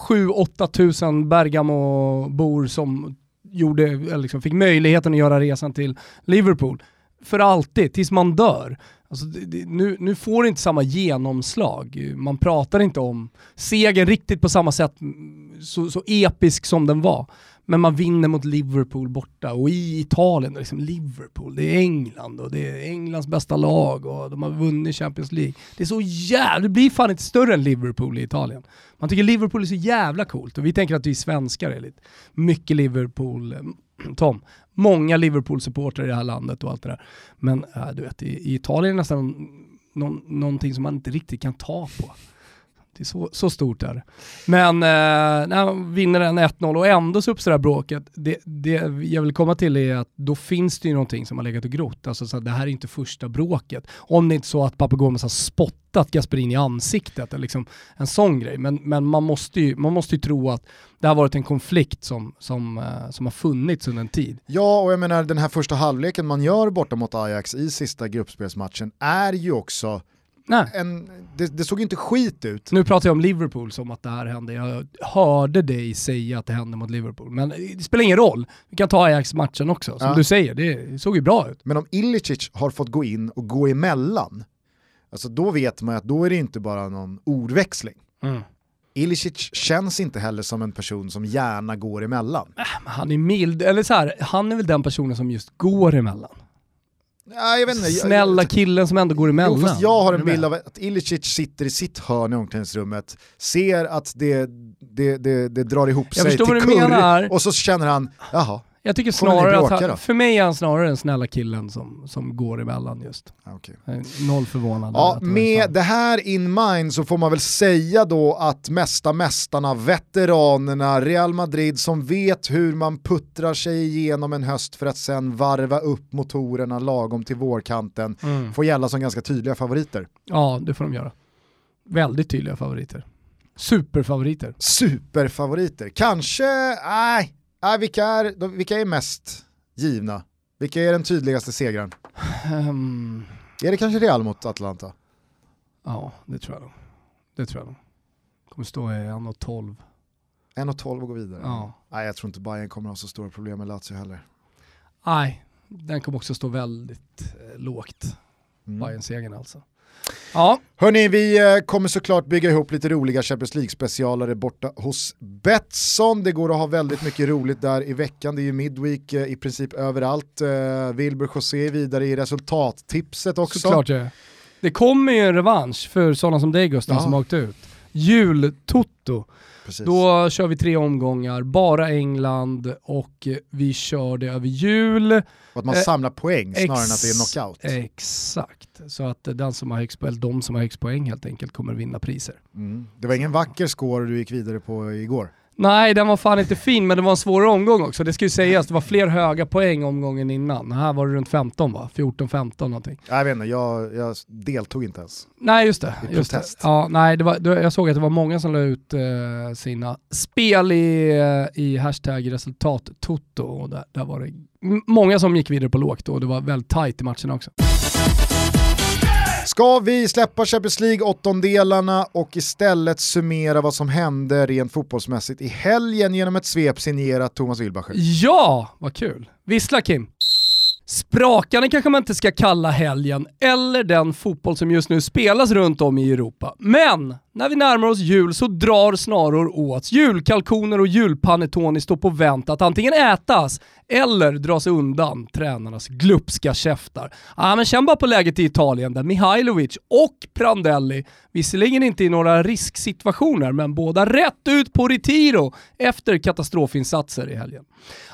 7-8 tusen Bergamo-bor som gjorde, liksom, fick möjligheten att göra resan till Liverpool för alltid, tills man dör. Alltså, det, nu, nu får det inte samma genomslag. Man pratar inte om segern riktigt på samma sätt, mm, så, så episk som den var. Men man vinner mot Liverpool borta och i Italien, liksom Liverpool, det är England och det är Englands bästa lag och de har vunnit Champions League. Det är så jävla, det blir fan inte större än Liverpool i Italien. Man tycker Liverpool är så jävla coolt och vi tänker att vi svenskar är lite mycket Liverpool, eh, <clears throat> Tom, många Liverpool-supportrar i det här landet och allt det där. Men äh, du vet, i, i Italien är det nästan någon, någonting som man inte riktigt kan ta på riktigt, så, så stort är det. Men eh, när han vinner en 1-0 och ändå så uppstår det här bråket, det, det jag vill komma till är att då finns det ju någonting som har legat och grott. Alltså så det här är inte första bråket. Om det inte är så att Papagomes har spottat Gasperini i ansiktet, eller liksom en sån grej. Men, men man, måste ju, man måste ju tro att det har varit en konflikt som, som, eh, som har funnits under en tid. Ja, och jag menar den här första halvleken man gör borta mot Ajax i sista gruppspelsmatchen är ju också en, det, det, såg inte skit ut. Nu pratar jag om Liverpool som att det här hände. Jag hörde dig säga att det hände mot Liverpool. Men det spelar ingen roll. Vi kan ta Ajax-matchen också. Som ja. du säger, det såg ju bra ut. Men om Ilicic har fått gå in och gå emellan, alltså då vet man att då är det inte bara någon ordväxling. Mm. Ilicic känns inte heller som en person som gärna går emellan. Äh, han är mild, eller så här, han är väl den personen som just går emellan. Ja, jag vet inte. Snälla killen som ändå går emellan. Jo, fast jag har en bild av att Ilicic sitter i sitt hörn i omklädningsrummet, ser att det, det, det, det drar ihop sig till kurr och så känner han, jaha, jag tycker snarare att han, för mig är han snarare den snälla killen som, som går emellan just. Okay. Noll förvånad. Ja, med det här in mind så får man väl säga då att mesta mästarna, veteranerna, Real Madrid som vet hur man puttrar sig igenom en höst för att sen varva upp motorerna lagom till vårkanten mm. får gälla som ganska tydliga favoriter. Ja, det får de göra. Väldigt tydliga favoriter. Superfavoriter. Superfavoriter. Kanske, nej, Äh, vilka, är, vilka är mest givna? Vilka är den tydligaste segraren? Um... Är det kanske Real mot Atlanta? Ja, det tror jag nog. Det tror jag nog. Kommer stå i 1.12. 1.12 och gå vidare? Ja. Nej, jag tror inte Bayern kommer ha så stora problem med Lazio heller. Nej, den kommer också stå väldigt eh, lågt. Mm. Bayern-segern alltså. Ja. Hörni, vi eh, kommer såklart bygga ihop lite roliga Champions League-specialare borta hos Betsson. Det går att ha väldigt mycket roligt där i veckan. Det är ju Midweek eh, i princip överallt. Eh, Wilbur José vidare i resultattipset också. Såklart ja. Det kommer ju en revansch för sådana som dig Gustav ja. som har åkt ut. Jul-Toto. Precis. Då kör vi tre omgångar, bara England och vi kör det över jul. Och att man eh, samlar poäng snarare än att det är knockout. Exakt, så att den som har högst, eller de som har högst poäng helt enkelt kommer vinna priser. Mm. Det var ingen vacker score du gick vidare på igår. Nej, den var fan inte fin, men det var en svårare omgång också. Det ska ju sägas, det var fler höga poäng omgången innan. Här var det runt 15 va? 14-15 någonting. Jag vet inte, jag, jag, deltog inte ens. Nej, just det. I just. Det. Ja, nej, det var, jag såg att det var många som la ut eh, sina spel i, eh, i hashtag resultat toto och där, där var det många som gick vidare på lågt och det var väldigt tight i matchen också. Ska vi släppa Champions League åttondelarna och istället summera vad som hände rent fotbollsmässigt i helgen genom ett svep signerat Thomas Wilbacher? Ja, vad kul. Vissla Kim. Sprakande kanske man inte ska kalla helgen, eller den fotboll som just nu spelas runt om i Europa. Men när vi närmar oss jul så drar snaror åt. Julkalkoner och julpanettone står på vänt att antingen ätas eller dras undan tränarnas glupska käftar. Ja, men känn bara på läget i Italien där Mihailovic och Prandelli, visserligen inte i några risksituationer, men båda rätt ut på retiro efter katastrofinsatser i helgen.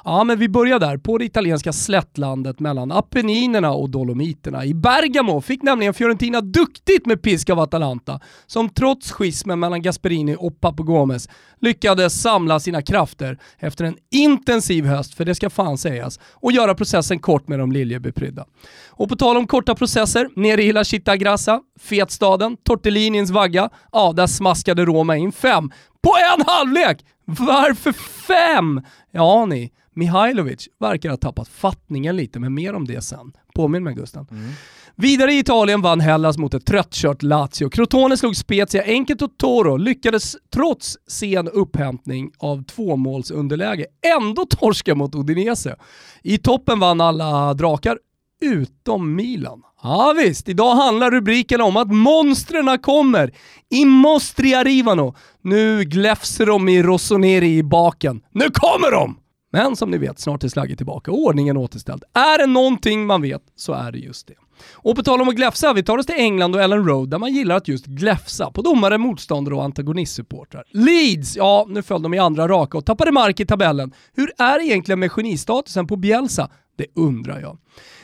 Ja, men vi börjar där, på det italienska slättlandet mellan Apenninerna och Dolomiterna. I Bergamo fick nämligen Fiorentina duktigt med pisk av Atalanta, som trots schismen mellan Gasperini och Papagomes lyckades samla sina krafter efter en intensiv höst, för det ska fan sägas, och göra processen kort med de liljebeprydda. Och på tal om korta processer, nere i La Città Grassa, fetstaden, tortellinins vagga, ja, där smaskade Roma in fem på en halvlek! Varför fem? Ja ni, Mihailovic verkar ha tappat fattningen lite, men mer om det sen. Påminn mig Gusten. Mm. Vidare i Italien vann Hellas mot ett tröttkört Lazio. Crotone slog Spezia enkelt och Toro lyckades trots sen upphämtning av tvåmålsunderläge ändå torska mot Udinese. I toppen vann alla drakar utom Milan. Ja visst, idag handlar rubriken om att monstren kommer. I mostri arrivano. Nu gläfser de i Rossoneri i baken. Nu kommer de! Men som ni vet, snart är slagget tillbaka och ordningen återställd. Är det någonting man vet så är det just det. Och på tal om att gläfsa, vi tar oss till England och Ellen Road där man gillar att just gläfsa på domare, motståndare och antagonistsupportrar. Leeds, ja nu föll de i andra raka och tappade mark i tabellen. Hur är det egentligen med genistatusen på Bielsa? Det undrar jag.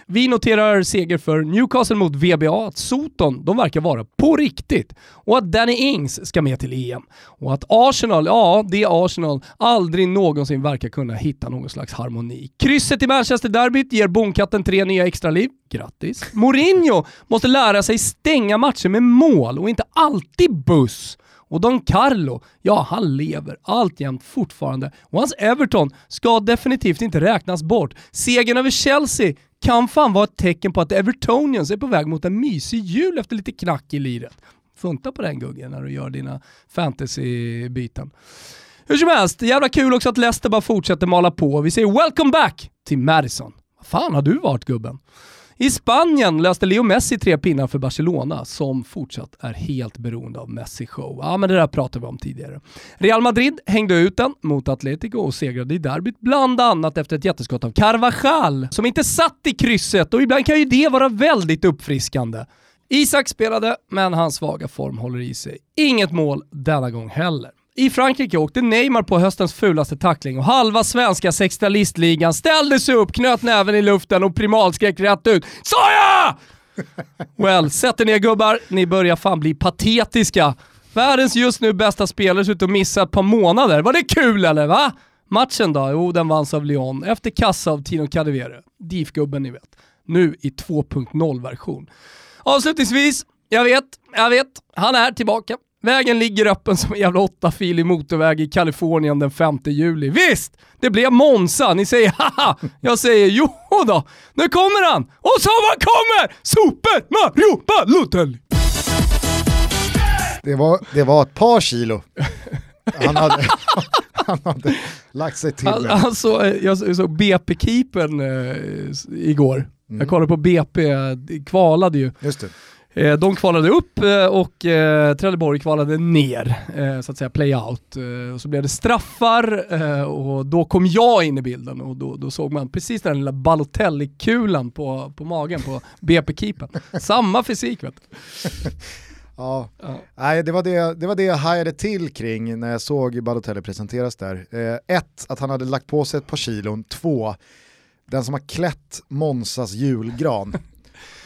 Vi noterar seger för Newcastle mot VBA, att Soton, de verkar vara på riktigt. Och att Danny Ings ska med till EM. Och att Arsenal, ja det Arsenal, aldrig någonsin verkar kunna hitta någon slags harmoni. Krysset i Manchester-derbyt ger Bonkatten tre nya extraliv. Grattis. Mourinho måste lära sig stänga matcher med mål och inte alltid buss. Och Don Carlo, ja han lever alltjämt fortfarande och hans Everton ska definitivt inte räknas bort. Segern över Chelsea kan fan vara ett tecken på att Evertonians är på väg mot en mysig jul efter lite knack i liret. Funta på den Guggen när du gör dina fantasybyten. Hur som helst, jävla kul också att Leicester bara fortsätter mala på. Vi säger welcome back till Madison. Vad fan har du varit gubben? I Spanien löste Leo Messi tre pinnar för Barcelona som fortsatt är helt beroende av Messi show. Ja men det där pratade vi om tidigare. Real Madrid hängde ut den mot Atletico och segrade i derbyt bland annat efter ett jätteskott av Carvajal som inte satt i krysset och ibland kan ju det vara väldigt uppfriskande. Isak spelade, men hans svaga form håller i sig. Inget mål denna gång heller. I Frankrike åkte Neymar på höstens fulaste tackling och halva svenska sextalistligan ställde sig upp, knöt näven i luften och primalskrek rätt ut “Såja!” <laughs> Well, sätt er ner gubbar, ni börjar fan bli patetiska. Världens just nu bästa spelare ser ut att missa ett par månader. Var det kul eller va? Matchen då? Jo, den vanns av Lyon efter kassa av Tino Cadevere. DIF-gubben ni vet. Nu i 2.0-version. Avslutningsvis, jag vet, jag vet, han är tillbaka. Vägen ligger öppen som en jävla åttafilig motorväg i Kalifornien den 5 juli. Visst, det blev Monza. Ni säger haha. Jag säger jo då. Nu kommer han! Och så vad kommer? Super Mario Balotelli! Det var, det var ett par kilo. Han hade, <laughs> han hade lagt sig till. Han, han så, jag såg BP-keepern eh, igår. Mm. Jag kollade på BP, kvalade ju. Just det. Eh, de kvalade upp eh, och eh, Trelleborg kvalade ner, så att säga play-out. Och så blev det straffar och då kom jag in i bilden och då, då såg man precis den lilla Balotelli-kulan på, på magen på BP-keepern. <laughs> Samma fysik vet du. <laughs> Ja, ja. Nej, det, var det, det var det jag hajade till kring när jag såg Balotelli presenteras där. Eh, ett, att han hade lagt på sig ett par kilon. Två, den som har klätt Monsas julgran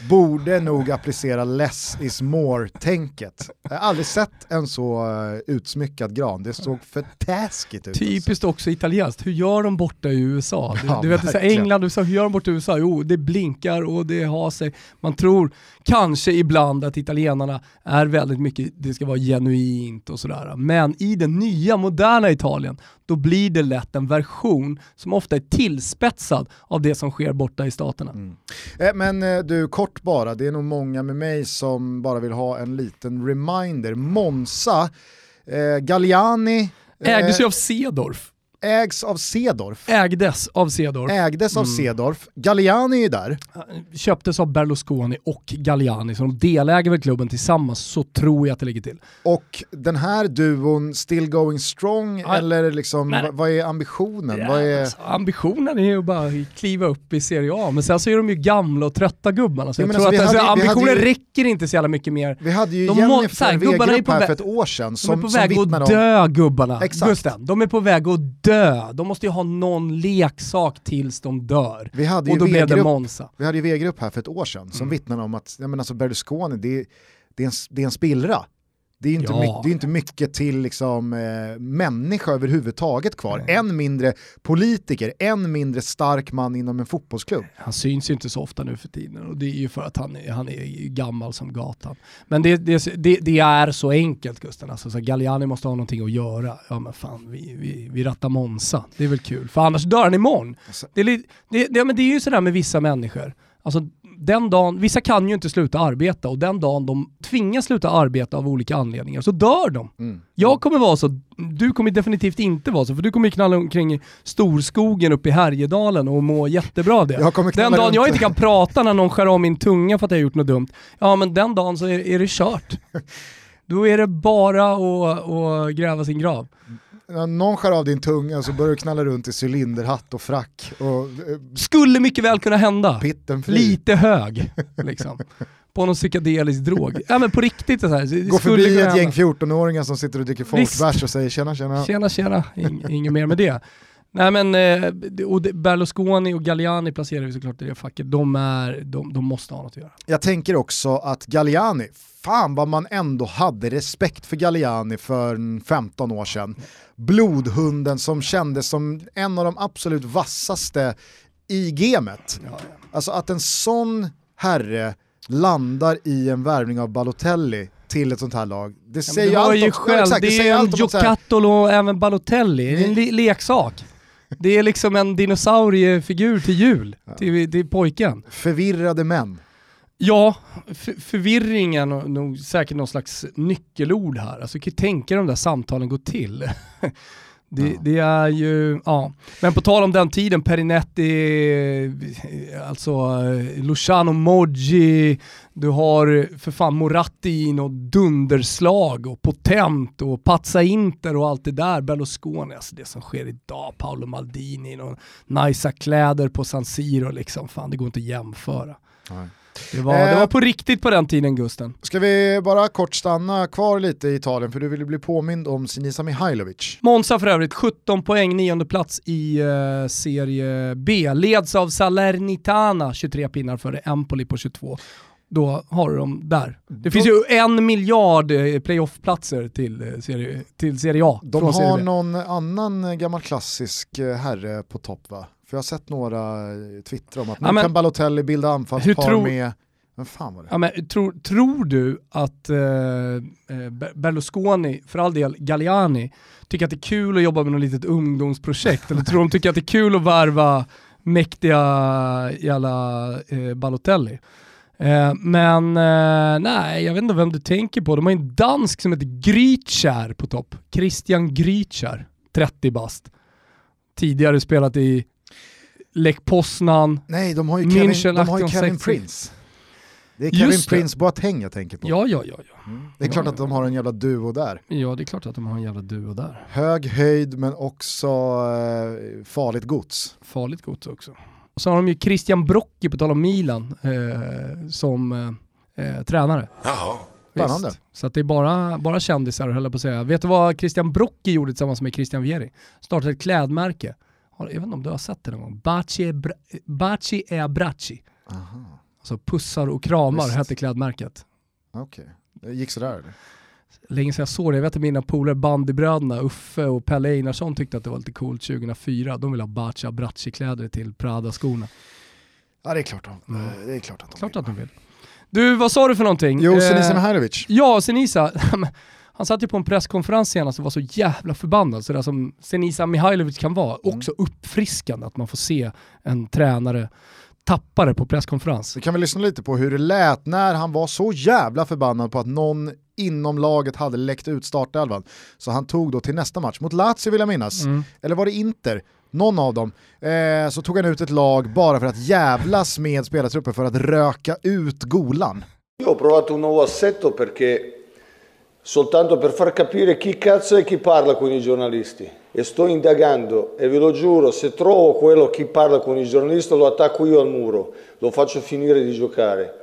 borde nog applicera less is more-tänket. Jag har aldrig sett en så uh, utsmyckad gran, det såg för taskigt ut. Typiskt alltså. också italienskt, hur gör de borta i USA? Du, ja, du vet, så England, USA, hur gör de borta i USA? Jo, det blinkar och det har sig. Man tror kanske ibland att italienarna är väldigt mycket, det ska vara genuint och sådär. Men i den nya moderna Italien, då blir det lätt en version som ofta är tillspetsad av det som sker borta i staterna. Mm. Eh, men eh, kort bara, det är nog många med mig som bara vill ha en liten reminder. Monza, eh, Galliani, Ägdes ju av Cedorf ägs av Cedorf. Ägdes av Cedorf. Ägdes av mm. Cedorf. Galliani är där. Köptes av Berlusconi och Galliani, så de deläger väl klubben tillsammans, så tror jag att det ligger till. Och den här duon, still going strong, ja. eller liksom, vad, vad är ambitionen? Ja, vad är... Alltså, ambitionen är ju bara att kliva upp i Serie A, men sen så är de ju gamla och trötta gubbarna. Så jag, jag tror att alltså, ambitionen ju, räcker inte så jävla mycket mer. Vi hade ju de Jennifer Wegerup här för ett år sedan som, De är på väg att dö gubbarna. Exakt. Gusten, de är på väg att dö. De måste ju ha någon leksak tills de dör. Vi hade och då blev det Monza. Vi hade ju Wegerup här för ett år sedan som mm. vittnade om att ja, men alltså Berlusconi, det, det, är en, det är en spillra. Det är inte, ja. mycket, det är inte mycket till liksom, eh, människa överhuvudtaget kvar. Mm. Än mindre politiker, än mindre stark man inom en fotbollsklubb. Han syns ju inte så ofta nu för tiden och det är ju för att han är, han är gammal som gatan. Men det, det, det, det är så enkelt Gusten, alltså, så Galliani måste ha någonting att göra. Ja men fan, vi, vi, vi rattar Monza, det är väl kul. För annars dör han imorgon. Alltså. Det, är, det, det, men det är ju sådär med vissa människor. Alltså den dagen, vissa kan ju inte sluta arbeta och den dagen de tvingas sluta arbeta av olika anledningar så dör de. Mm. Jag kommer vara så, du kommer definitivt inte vara så, för du kommer knalla omkring i storskogen uppe i Härjedalen och må jättebra av det. den dagen jag inte kan prata när någon skär av min tunga för att jag har gjort något dumt, ja men den dagen så är, är det kört. <laughs> Då är det bara att, att gräva sin grav när någon skär av din tunga så börjar du knalla runt i cylinderhatt och frack. Och, eh, Skulle mycket väl kunna hända. Lite hög, liksom. på någon psykedelisk drog. Ja men på riktigt så här. Gå förbi ett gäng 14-åringar som sitter och dricker folkbärs och säger tjena tjena. Tjena tjena, In, inget mer med det. Nej men, eh, och Berlusconi och Galliani placerar vi såklart i det facket. De, är, de, de måste ha något att göra. Jag tänker också att Galliani, fan vad man ändå hade respekt för Galliani för 15 år sedan. Blodhunden som kändes som en av de absolut vassaste i. Ja, ja. Alltså att en sån herre landar i en värvning av Balotelli till ett sånt här lag. Det säger ja, allt om, själv, exakt, det, det är en Giocattolo och även Balotelli, det är en le leksak. Det är liksom en dinosauriefigur till jul, ja. till, till pojken. Förvirrade män. Ja, förvirringen och nog säkert någon slags nyckelord här. Alltså, kan tänka de där samtalen går till. <laughs> Det, ja. det, är ju, ja. Men på tal om den tiden, Perinetti, alltså eh, Luciano Moggi, du har för fan Moratti i något dunderslag och Potent och Pazza Inter och allt det där, Berlusconi, alltså det som sker idag, Paolo Maldini, och nice kläder på San Siro liksom, fan det går inte att jämföra. Nej. Det var, det var på riktigt på den tiden Gusten. Ska vi bara kort stanna kvar lite i Italien för du ville bli påmind om Sinisa Mihailovic. Monza för övrigt, 17 poäng, nionde plats i uh, serie B. Leds av Salernitana, 23 pinnar före Empoli på 22 då har du dem där. Det finns ju en miljard eh, playoff-platser till, eh, serie, till Serie A. De har serie någon annan gammal klassisk herre på topp va? För jag har sett några eh, twittra om att nu ja, kan Balotelli bilda anfallspar tror... med men fan var det? Ja, men, tror, tror du att eh, eh Berlusconi, för all del Galliani, tycker att det är kul att jobba med något litet ungdomsprojekt? eller tror de tycker att det är kul att värva mäktiga jävla eh, Balotelli? Eh, men eh, nej, jag vet inte vem du tänker på. De har en dansk som heter Grytskär på topp. Christian Grytskär, 30 bast. Tidigare spelat i Lech Poznan, Nej, de har ju Kevin, München, de har ju Kevin Prince. Det är Kevin Just Prince Boateng jag tänker på. Ja, ja, ja. ja. Mm. Det är ja, klart ja. att de har en jävla duo där. Ja, det är klart att de har en jävla duo där. Hög höjd men också eh, farligt gods. Farligt gods också. Och så har de ju Christian Brocchi, på tal om Milan, eh, som eh, eh tränare. Jaha. Spännande. Så att det är bara, bara kändisar höll jag på att säga. Vet du vad Christian Brocchi gjorde tillsammans med Christian Vieri? Startade ett klädmärke jag vet inte om du har sett det någon gång, Baci, Baci e Abbracci. Alltså pussar och kramar Visst. hette klädmärket. Okej, okay. gick sådär eller? Länge sedan jag såg det, jag vet att mina polare bandybröderna Uffe och Pelle Einarsson tyckte att det var lite coolt 2004. De ville ha Baci Abbracci-kläder till Prada-skorna. Ja det är klart, de, mm. det är klart att de klart vill. Att de vill. Du, vad sa du för någonting? Jo, Senisa eh, Mihailovic. Ja, Senisa. <laughs> Han satt ju på en presskonferens senast och var så jävla förbannad, så det som Senisa Mihailovic kan vara. Mm. Också uppfriskande att man får se en tränare tappa det på presskonferens. Vi kan väl lyssna lite på hur det lät när han var så jävla förbannad på att någon inom laget hade läckt ut startelvan. Så han tog då till nästa match, mot Lazio vill jag minnas, mm. eller var det Inter? Någon av dem, eh, så tog han ut ett lag bara för att jävlas med spelartruppen för att röka ut golan. Jag har provat un nuovo assetto perché soltanto per far capire chi cazzo è chi parla con i giornalisti. E sto indagando e ve lo giuro, se trovo quello chi parla con i giornalisti lo attacco io al muro, lo faccio finire di giocare.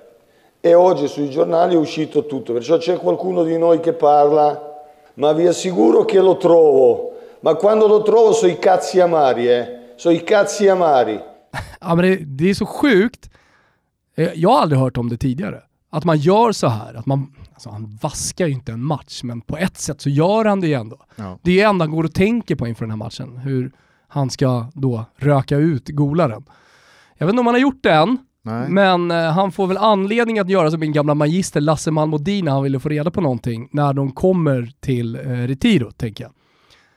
E oggi sui giornali è uscito tutto, perciò c'è qualcuno di noi che parla, ma vi assicuro che lo trovo. Ma quando lo trovo so i cazzi amari, eh. So i cazzi amari. <laughs> Ja, men det, det är så sjukt. Eh, jag har aldrig hört om det tidigare. Att man gör så här, att man Alltså han vaskar ju inte en match, men på ett sätt så gör han det ju ändå. Ja. Det är det enda han går och tänker på inför den här matchen, hur han ska då röka ut golaren. Jag vet inte om han har gjort det än, Nej. men eh, han får väl anledning att göra som min gamla magister Lasse Malmodin han ville få reda på någonting när de kommer till eh, Retiro, tänker jag.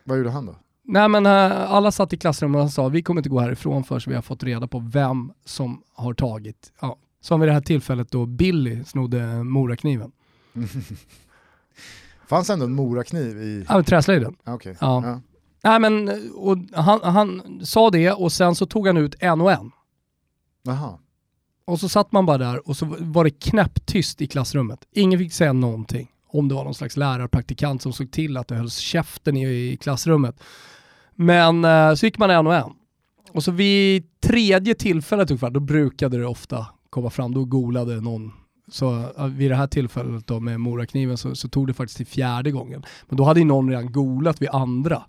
Vad gjorde han då? Nej men eh, alla satt i klassrummet och sa vi kommer inte gå härifrån förrän vi har fått reda på vem som har tagit, ja, som vid det här tillfället då Billy snodde morakniven. <laughs> Fanns ändå en morakniv i... Ja, träslöjden. Okay. Ja. ja. Nej men, och han, han sa det och sen så tog han ut en och en. Aha. Och så satt man bara där och så var det knäpptyst i klassrummet. Ingen fick säga någonting. Om det var någon slags lärarpraktikant som såg till att det hölls käften i, i klassrummet. Men eh, så gick man en och en. Och så vid tredje tillfället ungefär, då brukade det ofta komma fram, då golade någon så vid det här tillfället då med morakniven så, så tog det faktiskt till fjärde gången. Men då hade ju någon redan golat vid andra.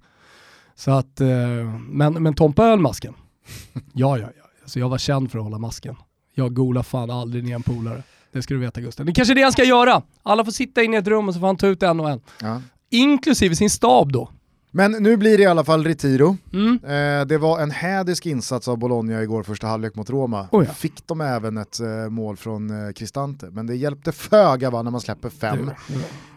Så att, eh, men, men Tompa höll masken. <laughs> Ja, ja, ja. Alltså jag var känd för att hålla masken. Jag golar fan aldrig ner en polare. Det ska du veta Gusten. Det är kanske är det han ska göra. Alla får sitta inne i ett rum och så får han ta ut en och en. Ja. Inklusive sin stab då. Men nu blir det i alla fall Retiro. Mm. Eh, det var en hädisk insats av Bologna igår första halvlek mot Roma. Oh ja. Fick de även ett eh, mål från eh, Cristante, men det hjälpte föga va, när man släpper fem.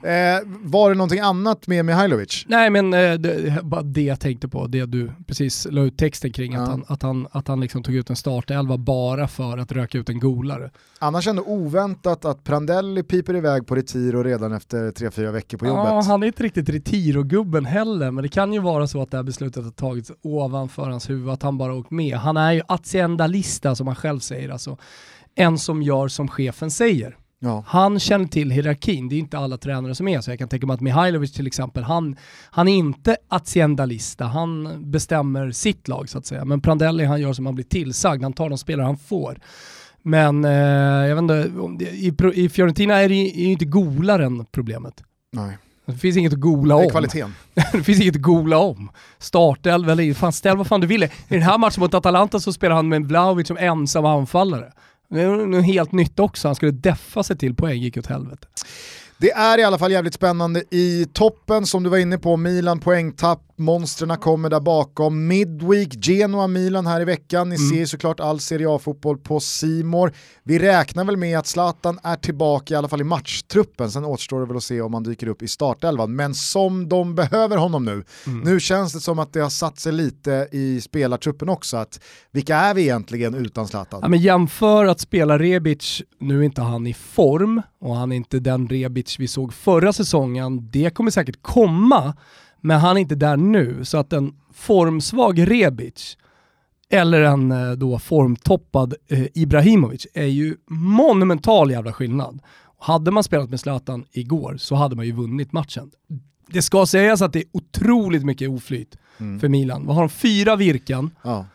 Eh, var det någonting annat med Mihailovic? Nej men eh, det, bara det jag tänkte på, det du precis la ut texten kring, Ja. att han, att han, att han liksom tog ut en startelva bara för att röka ut en golare. Annars ändå oväntat att Prandelli piper iväg på Retiro redan efter 3-4 veckor på jobbet. Ja, han är inte riktigt Retiro-gubben heller, men det kan ju vara så att det här beslutet har tagits ovanför hans huvud, att han bara åkt med. Han är ju aziendalista som han själv säger, alltså en som gör som chefen säger. Ja. Han känner till hierarkin, det är inte alla tränare som är så. Jag kan tänka mig att Mihailovic till exempel, han, han är inte aziendalista, han bestämmer sitt lag så att säga. Men Prandelli han gör som han blir tillsagd, han tar de spelare han får. Men eh, jag vet inte, det, i, i Fiorentina är det ju inte golaren problemet. Nej. Det finns inget att gola Det om. är kvaliteten. <laughs> det finns inget att gola om. Startelva eller fan ställ vad fan du vill. I den här matchen mot Atalanta så spelar han med Vlahovic som ensam anfallare. Det är något helt nytt också, han skulle deffa sig till poäng, gick åt helvete. Det är i alla fall jävligt spännande. I toppen som du var inne på, Milan poängtapp, monstren kommer där bakom. Midweek, Genoa, Milan här i veckan. Ni ser ju såklart all Serie A-fotboll på Simor. Vi räknar väl med att Zlatan är tillbaka i alla fall i matchtruppen, sen återstår det väl att se om han dyker upp i startelvan. Men som de behöver honom nu, nu känns det som att det har satt sig lite i spelartruppen också, att vilka är vi egentligen utan Zlatan? Ja, men jämför att spela Rebic, nu är inte han i form och han är inte den Rebic vi såg förra säsongen, det kommer säkert komma, men han är inte där nu. Så att en formsvag Rebic eller en eh, då formtoppad eh, Ibrahimovic är ju monumental jävla skillnad. Hade man spelat med Zlatan igår så hade man ju vunnit matchen. Det ska sägas att det är otroligt mycket oflyt för Milan. Vad har de? Fyra virkan. Ja.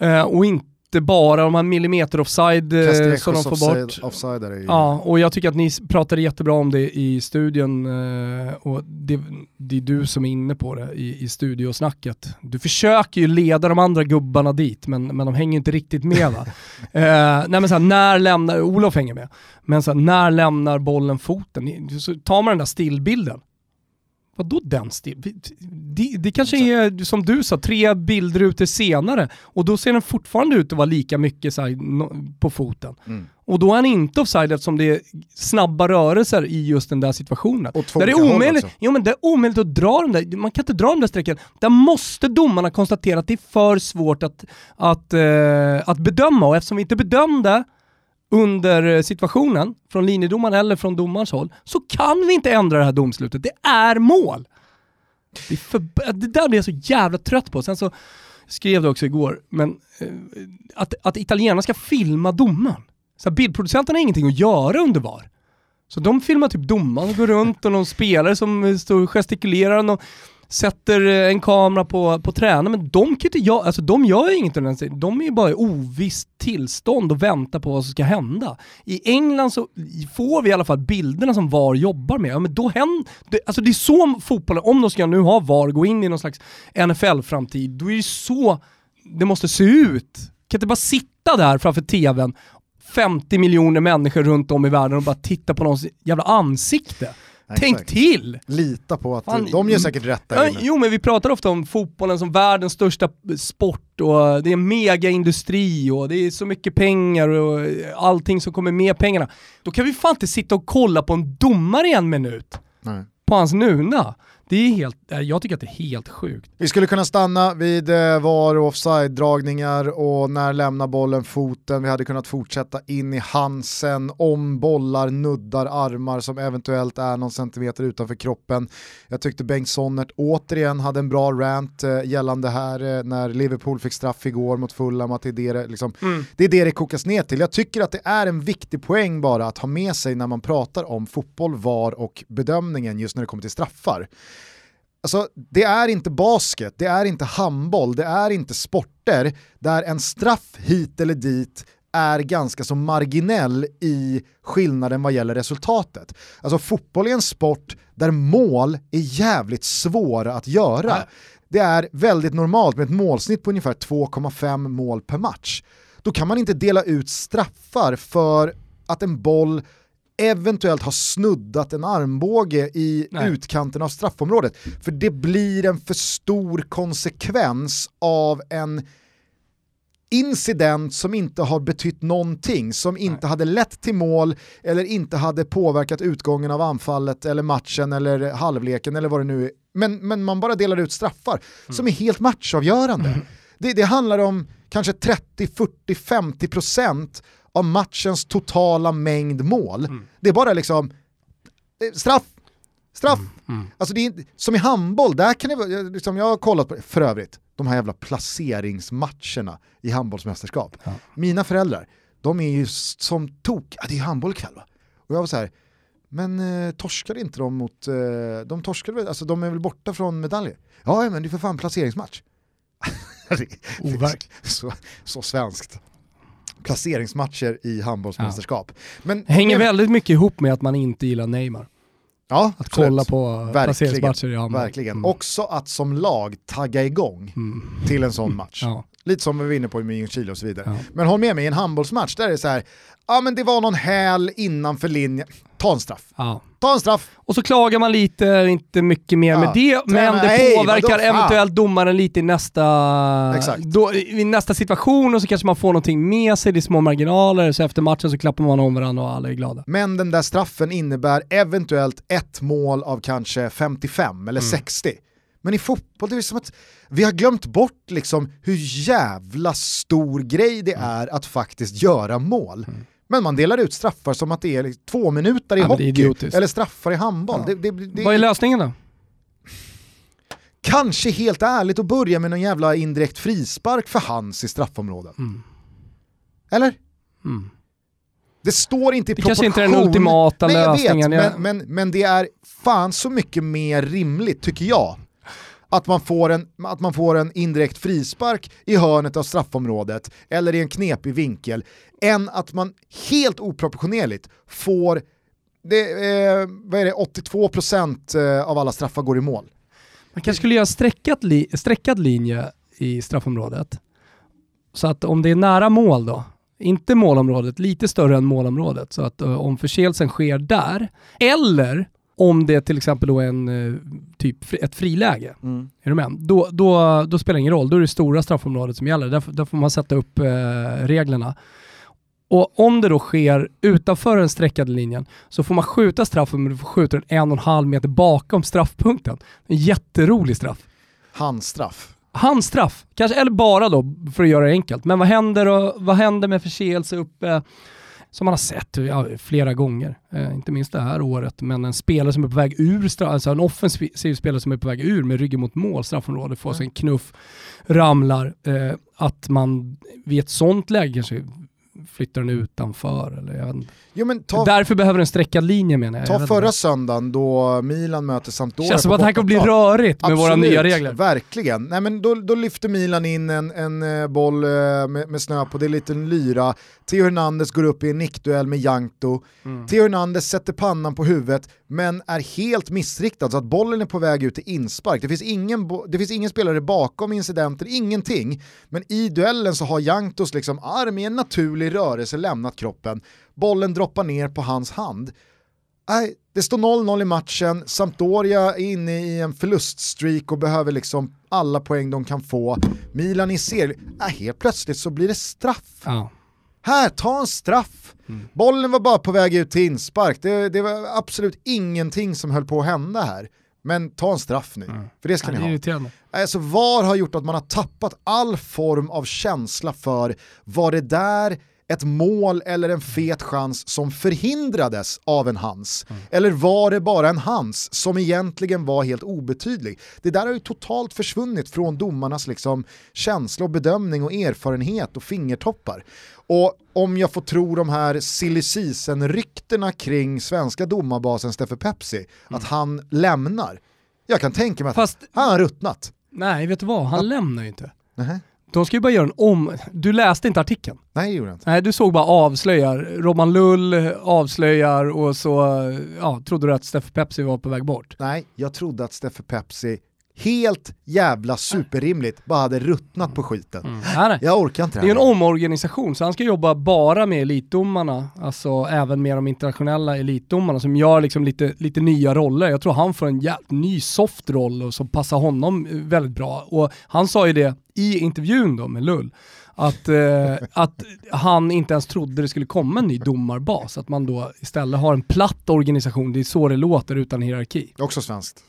Eh, och inte bara de här millimeter offside eh, Castellecos som de får offside, bort. offside är ju... Ja, och jag tycker att ni pratade jättebra om det i studion eh, och det, det är du som är inne på det i, i studiosnacket. Du försöker ju leda de andra gubbarna dit men, men de hänger inte riktigt med va. <laughs> eh, nej men så här, när lämnar, Olof hänger med, men så här, när lämnar bollen foten? Så tar man den där stillbilden. Vadå den still? Det, det kanske är, som du sa, tre bildrutor senare och då ser den fortfarande ut att vara lika mycket så här, på foten. Mm. Och då är han inte offside eftersom det är snabba rörelser i just den där situationen. Och Där det, är omöjligt, också. jo, men det är omöjligt att dra de där, man kan inte dra de där strecken. Där måste domarna konstatera att det är för svårt att, att, eh, att bedöma och eftersom vi inte bedömde under eh, situationen från linjedomaren eller från domarens håll så kan vi inte ändra det här domslutet. Det är mål! Det, är för, det där blir jag så jävla trött på. Sen så skrev det också igår, men eh, att, att italienarna ska filma domaren. Så här, bildproducenterna har ingenting att göra under VAR. Så de filmar typ domaren och går runt och någon spelare som står och gestikulerar och sätter eh, en kamera på, på tränaren. Men de kan ju inte göra, alltså de gör ju inget under den tiden. De är ju bara i ovisst tillstånd och väntar på vad som ska hända. I England så får vi i alla fall bilderna som VAR jobbar med. Ja, men då händer, det, alltså det är så fotbollen, om de ska nu ha VAR, gå in i någon slags NFL-framtid, då är det så det måste se ut. Kan inte bara sitta där framför tvn 50 miljoner människor runt om i världen och bara titta på någons jävla ansikte. Tänk exakt. till! Lita på att Fan, de gör säkert rätt där inne. jo men vi pratar ofta om fotbollen som världens största sport och det är en megaindustri och det är så mycket pengar och allting som kommer med pengarna. Då kan vi fan inte sitta och kolla på en domare i en minut Nej. på hans nuna. Det är helt, eh, jag tycker att det är helt sjukt. Vi skulle kunna stanna vid eh, VAR och offside-dragningar och när lämnar bollen foten. Vi hade kunnat fortsätta in i Hansen om bollar nuddar armar som eventuellt är någon centimeter utanför kroppen. Jag tyckte Bengt Sonnert återigen hade en bra rant eh, gällande här när Liverpool fick straff igår mot Fulham, att det är det, det liksom, det är det det kokas ner till. Jag tycker att det är en viktig poäng bara att ha med sig när man pratar om fotboll, VAR och bedömningen just när det kommer till straffar. Alltså, det är inte basket, det är inte handboll, det är inte sporter där en straff hit eller dit är ganska så marginell i skillnaden vad gäller resultatet. Alltså fotboll är en sport där mål är jävligt svåra att göra. det är väldigt normalt med ett målsnitt på ungefär 2,5 mål per match. Då kan man inte dela ut straffar för att en boll eventuellt har snuddat en armbåge i Nej. utkanten av straffområdet. För det blir en för stor konsekvens av en incident som inte har betytt någonting, som inte Nej. hade lett till mål eller inte hade påverkat utgången av anfallet eller matchen eller halvleken eller vad det nu är. Men, men man bara delar ut straffar mm. som är helt matchavgörande. Mm. Det, det handlar om kanske 30, 40, 50 procent av matchens totala mängd mål. Mm. Det är bara liksom straff, straff. Mm. Mm. Alltså det är, som i handboll, där kan det liksom, jag har kollat på, för övrigt, de här jävla placeringsmatcherna i handbollsmästerskap. Ja. Mina föräldrar, de är ju som tok, ja, det är handboll ikväll va? Och jag var så här, men eh, torskade inte de mot, eh, de torskade väl, alltså de är väl borta från medaljer? Ja, men det är för fan placeringsmatch. <laughs> Overkligt. så, så svenskt placeringsmatcher i handbollsmästerskap. Men, Hänger väldigt mycket ihop med att man inte gillar Neymar. Ja, att absolut. kolla på placeringsmatcher i handboll. Verkligen. Mm. Också att som lag tagga igång mm. till en sån match. Ja. Lite som vi var inne på med Ljungskile och så vidare. Ja. Men håll med mig, i en handbollsmatch där är det så här, ja men det var någon häl innanför linjen, ta en straff. Ja. Ta en straff. Och så klagar man lite, inte mycket mer ja. med det, men det nej, påverkar eventuellt domaren lite i nästa, då, i nästa situation och så kanske man får någonting med sig, det är små marginaler, så efter matchen så klappar man om varandra och alla är glada. Men den där straffen innebär eventuellt ett mål av kanske 55 eller mm. 60. Men i fotboll, det är som att vi har glömt bort liksom hur jävla stor grej det mm. är att faktiskt göra mål. Mm. Men man delar ut straffar som att det är två minuter i ja, hockey eller straffar i handboll. Ja. Det, det, det, Vad är lösningen då? Kanske helt ärligt att börja med någon jävla indirekt frispark för hans i straffområdet. Mm. Eller? Mm. Det står inte i det proportion. Det kanske inte är den ultimata Nej, lösningen. Vet, men, men, men det är fan så mycket mer rimligt tycker jag att man, får en, att man får en indirekt frispark i hörnet av straffområdet eller i en knepig vinkel än att man helt oproportionerligt får det, eh, vad är det, 82% eh, av alla straffar går i mål. Man kanske skulle göra sträckat, li sträckad linje i straffområdet. Så att om det är nära mål då, inte målområdet, lite större än målområdet, så att eh, om förseelsen sker där, eller om det till exempel då är en, eh, typ ett friläge, mm. är du med? Då, då, då spelar det ingen roll, då är det stora straffområdet som gäller. Där, där får man sätta upp eh, reglerna. Och om det då sker utanför den streckade linjen så får man skjuta straffen men du får skjuta den en och en halv meter bakom straffpunkten. En jätterolig straff. Handstraff. Handstraff, kanske, eller bara då för att göra det enkelt. Men vad händer, då, vad händer med förseelse uppe som man har sett ja, flera gånger, eh, inte minst det här året, men en spelare som är på väg ur, alltså en offensiv spelare som är på väg ur med ryggen mot mål, straffområde, får sig en knuff, ramlar, eh, att man vid ett sånt läge kanske flyttar den utanför. Eller jag jo, men ta, Därför behöver en streckad linje menar jag. Ta jag förra söndagen då Milan möter Sampdoria Känns som att det här kommer bli rörigt med Absolut, våra nya regler. Verkligen. Nej, men då, då lyfter Milan in en, en eh, boll eh, med, med snö på, det är en liten lyra. Theo Hernandez går upp i en nickduell med Jankto. Mm. Theo Hernandez sätter pannan på huvudet men är helt missriktad så att bollen är på väg ut till inspark. Det finns ingen, det finns ingen spelare bakom incidenten, ingenting. Men i duellen så har Janktos liksom arm i en naturlig rörelse lämnat kroppen. Bollen droppar ner på hans hand. Nej, det står 0-0 i matchen, Sampdoria är inne i en förluststreak och behöver liksom alla poäng de kan få. Milan i serie, äh, helt plötsligt så blir det straff. Ja. Här, ta en straff. Mm. Bollen var bara på väg ut till inspark, det, det, var absolut ingenting som höll på att hända här. Men ta en straff nu, mm. för det ska ja, ni ha. Alltså VAR har gjort att man har tappat all form av känsla för vad det där ett mål eller en fet chans som förhindrades av en hans? Mm. Eller var det bara en hans som egentligen var helt obetydlig? Det där har ju totalt försvunnit från domarnas liksom känsla och bedömning och erfarenhet och fingertoppar. Och om jag får tro de här silly ryktena kring svenska domarbasen Steffe Pepsi, mm. att han lämnar. Jag kan tänka mig att Fast, han har ruttnat. Nej, vet du vad? Han ja. lämnar ju inte. Nej. De ska ju bara göra en om... Du läste inte artikeln? Nej, det gjorde jag inte. Nej, du såg bara avslöjar. Roman Lull avslöjar och så ja, trodde du att Steffe Pepsi var på väg bort. Nej, jag trodde att Steffe Pepsi helt jävla superrimligt, bara hade ruttnat på skiten. Mm. Nej, nej. Jag orkar inte det. är en omorganisation, så han ska jobba bara med elitdomarna, alltså även med de internationella elitdomarna som gör liksom lite, lite nya roller. Jag tror han får en jävligt ny soft roll som passar honom väldigt bra. Och han sa ju det i intervjun då med Lull, att, eh, att han inte ens trodde det skulle komma en ny domarbas. Att man då istället har en platt organisation, det är så det låter utan hierarki. Också svenskt.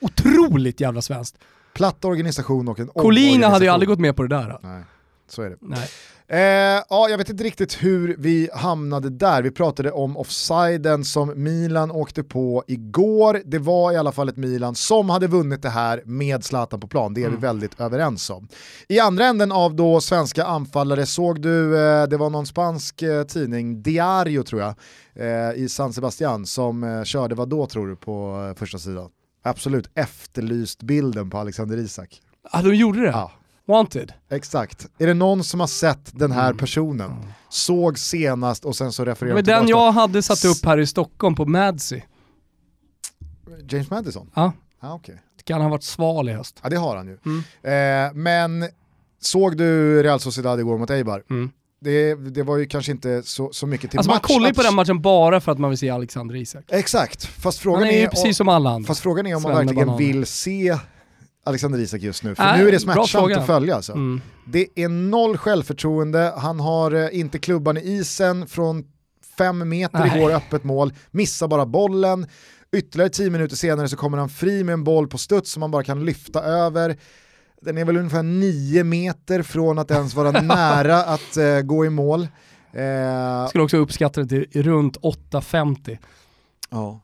Otroligt jävla svenskt. Platt organisation och en Colina hade ju aldrig gått med på det där. Nej, så är det. Nej. Eh, ja, jag vet inte riktigt hur vi hamnade där. Vi pratade om offsiden som Milan åkte på igår. Det var i alla fall ett Milan som hade vunnit det här med Zlatan på plan. Det är mm. vi väldigt överens om. I andra änden av då svenska anfallare såg du, eh, det var någon spansk eh, tidning, Diario tror jag, eh, i San Sebastian som eh, körde vad då tror du på eh, första sidan? Absolut efterlyst bilden på Alexander Isak. Ja, de gjorde det? Ja. Wanted. Exakt. Är det någon som har sett den här mm. personen, mm. såg senast och sen så refererar Men den jag hade satt upp här i Stockholm på Madsy. James Madison? Ja. Ah, okay. Kan han ha varit sval i höst? Ja det har han ju. Mm. Eh, men såg du Real Sociedad igår mot Eibar? Mm. Det, det, var ju kanske inte så, så mycket till alltså match. Man kollar ju på den matchen bara för att man vill se Alexander Isak. Exakt, fast frågan är, är, precis som alla andra. Fast frågan är om man verkligen bananer. vill se Alexander Isak just nu, för äh, nu är det smärtsamt att följa. Alltså. Mm. Det är noll självförtroende, han har eh, inte klubban i isen från fem meter Nej. igår öppet mål, missar bara bollen. Ytterligare tio minuter senare så kommer han fri med en boll på studs som han bara kan lyfta över. Den är väl ungefär nio meter från att ens vara <laughs> nära att uh, gå i mål. Uh, Skulle också uppskatta det till runt 8,50. Ja.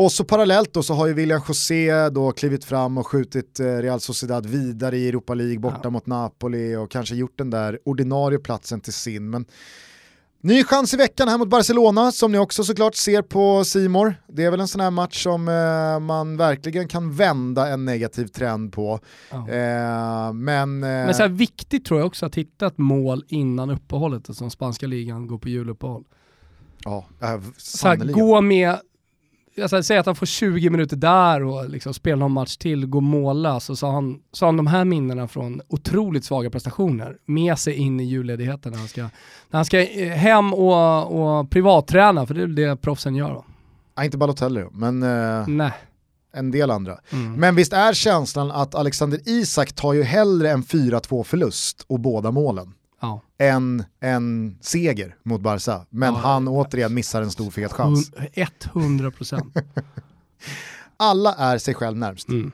Och så parallellt då så har ju William José då klivit fram och skjutit eh, Real Sociedad vidare i Europa League borta ja. mot Napoli och kanske gjort den där ordinarie platsen till sin. Men ny chans i veckan här mot Barcelona som ni också såklart ser på Simor. Det är väl en sån här match som eh, man verkligen kan vända en negativ trend på. Ja. Eh, men, eh, men så här viktigt tror jag också att hitta ett mål innan uppehållet, som spanska ligan går på juluppehåll. Ja, äh, så här, gå med alltså, säg att han får 20 minuter där och liksom spelar någon match till, går mållös och så har han, så har han de här minnena från otroligt svaga prestationer med sig in i julledigheten när han ska, när han ska eh, hem och, och privatträna, för det är det proffsen gör då. Ja, inte Balotelli men eh, Nej. en del andra. Mm. Men visst är känslan att Alexander Isak tar ju hellre en 4-2 förlust och båda målen än en seger mot Barca. Men ja, han återigen missar en stor fet chans. 100%. <laughs> Alla är sig själv närmst. Mm.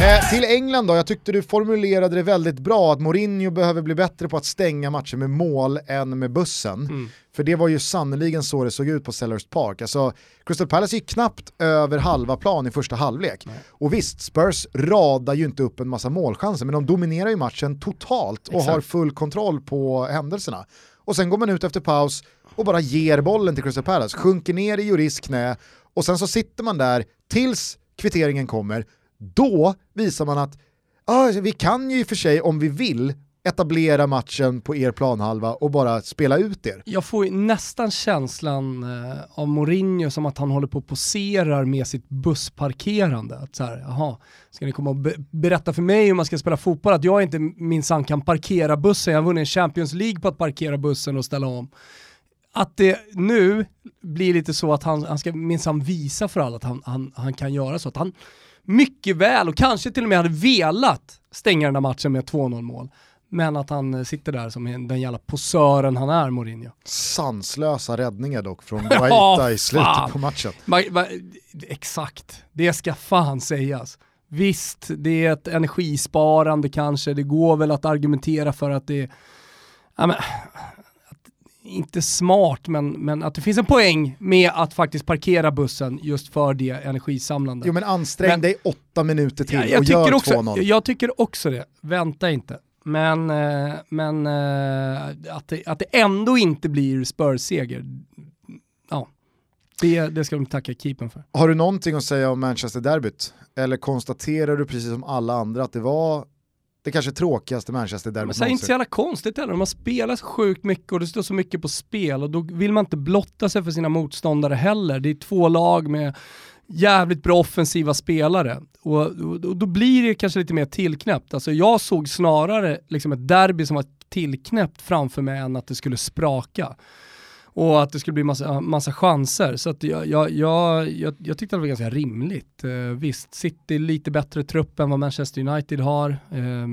Eh, till England då, jag tyckte du formulerade det väldigt bra att Mourinho behöver bli bättre på att stänga matcher med mål än med bussen. Mm. För det var ju sannoliken så det såg ut på Sellers Park. Alltså, Crystal Palace gick knappt över halva plan i första halvlek. Nej. Och visst, Spurs radar ju inte upp en massa målchanser, men de dominerar ju matchen totalt och Exakt. har full kontroll på händelserna. Och sen går man ut efter paus och bara ger bollen till Crystal Palace, sjunker ner i Juris knä och sen så sitter man där tills kvitteringen kommer, då visar man att ah, vi kan ju i och för sig om vi vill etablera matchen på er planhalva och bara spela ut er. Jag får nästan känslan eh, av Mourinho som att han håller på och poserar med sitt bussparkerande. Att så här, jaha, ska ni komma och be berätta för mig hur man ska spela fotboll? Att jag inte minsann kan parkera bussen, jag har vunnit en Champions League på att parkera bussen och ställa om. Att det nu blir lite så att han, han ska minsann visa för alla att han, han, han kan göra så. Att han mycket väl och kanske till och med hade velat stänga den här matchen med 2-0 mål. Men att han eh, sitter där som den jävla posören han är, Mourinho. Sanslösa räddningar dock från <laughs> Guaita i slutet fan. på matchen. Ma, ma, exakt, det ska fan sägas. Visst, det är ett energisparande kanske, det går väl att argumentera för att det är, ja, men, inte smart, men, men att det finns en poäng med att faktiskt parkera bussen just för det energisamlande. Jo men ansträng men, dig åtta minuter till ja, och gör 2-0. Jag tycker också det, vänta inte. Men, eh, men eh, att, det, att det ändå inte blir Spurs-seger, ja, det, det ska de tacka keepern för. Har du någonting att säga om Manchester-derbyt? Eller konstaterar du precis som alla andra att det var det kanske tråkigaste Manchester-derbyt Det är inte så jävla konstigt heller, de har spelat sjukt mycket och det står så mycket på spel och då vill man inte blotta sig för sina motståndare heller. Det är två lag med jävligt bra offensiva spelare. Och, och, då blir det kanske lite mer tillknäppt. Alltså jag såg snarare liksom ett derby som var tillknäppt framför mig än att det skulle spraka. Och att det skulle bli massa, massa chanser. Så att jag, jag, jag, jag, jag tyckte det var ganska rimligt. Eh, visst, City lite bättre trupp än vad Manchester United har. Eh,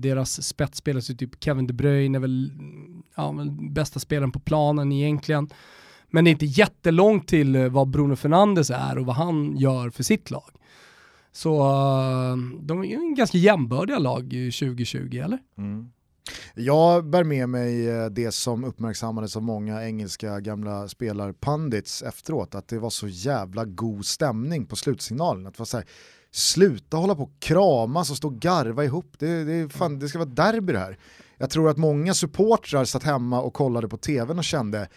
deras spetsspelare, så alltså typ Kevin De Bruyne är väl ja, bästa spelaren på planen egentligen. Men det är inte jättelångt till eh, vad Bruno Fernandes är och vad han gör för sitt lag. Så eh, de är en ganska jämbördiga lag 2020, eller? Mm. Jag bär med mig eh, det som uppmärksammades av många engelska gamla spelarpandits efteråt, att det var så jävla god stämning på slutsignalen. Att det var så här, sluta hålla på och kramas och stå och garva ihop, det, det, fan, det ska vara derby det här. Jag tror att många supportrar satt hemma och kollade på tvn och kände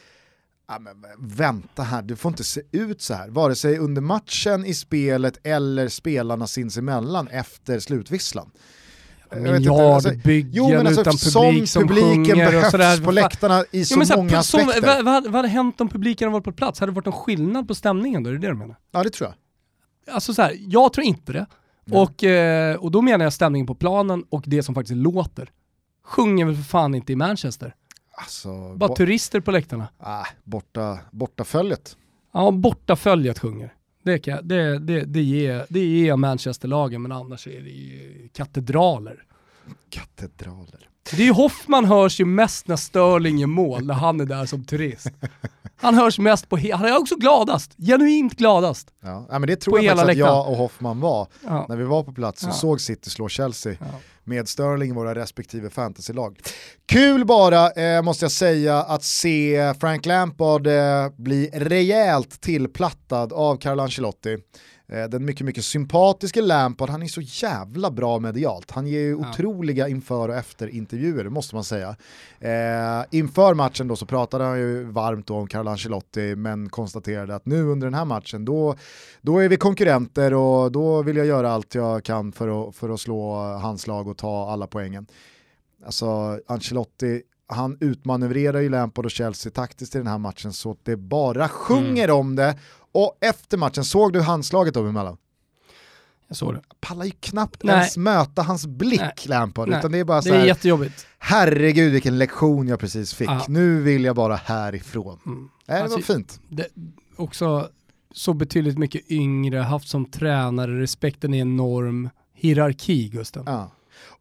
Ja, men vänta här, du får inte se ut så här. Vare sig under matchen, i spelet eller spelarna sinsemellan efter slutvisslan. Miljardbyggen alltså, utan alltså, publik som, som sjunger och sådär. på läktarna i så, så många som, aspekter. Vad, vad, vad hade hänt om publiken varit på plats? Hade det varit någon skillnad på stämningen då? Är det det du menar? Ja det tror jag. Alltså så här, jag tror inte det. Och, eh, och då menar jag stämningen på planen och det som faktiskt låter. Sjunger väl för fan inte i Manchester? Alltså, Bara turister på läktarna. Ah, borta, borta följet. Ja, borta följet sjunger. Det, kan, det, det, det, ger, det ger Manchesterlagen, men annars är det ju katedraler. Katedraler. Det är ju Hoffman hörs ju mest när Sterling är mål, när han är där som turist. Han hörs mest på, han är också gladast, genuint gladast. Ja, men det tror jag faktiskt att jag och Hoffman var, ja. när vi var på plats och ja. såg City slå Chelsea. Ja med Sterling i våra respektive fantasylag. Kul bara, eh, måste jag säga, att se Frank Lampard eh, bli rejält tillplattad av Carlo Ancelotti. Eh, den mycket, mycket sympatiska Lampard, han är så jävla bra medialt. Han ger ju ja. otroliga inför och efter intervjuer, måste man säga. Eh, inför matchen då så pratade han ju varmt om Carlo Ancelotti, men konstaterade att nu under den här matchen, då, då är vi konkurrenter och då vill jag göra allt jag kan för att, för att slå hans lag och ta alla poängen. Alltså Ancelotti, han utmanövrerar ju Lampard och Chelsea taktiskt i den här matchen så att det bara sjunger mm. om det och efter matchen, såg du handslaget dem emellan? Jag såg det. Pallar ju knappt Nej. ens möta hans blick Nej. Lampard, Nej. utan det är bara så Det är här, jättejobbigt. Herregud vilken lektion jag precis fick, ja. nu vill jag bara härifrån. Mm. Äh, det alltså, var fint. Det, också så betydligt mycket yngre, haft som tränare, respekten är enorm, hierarki Gusten. Ja.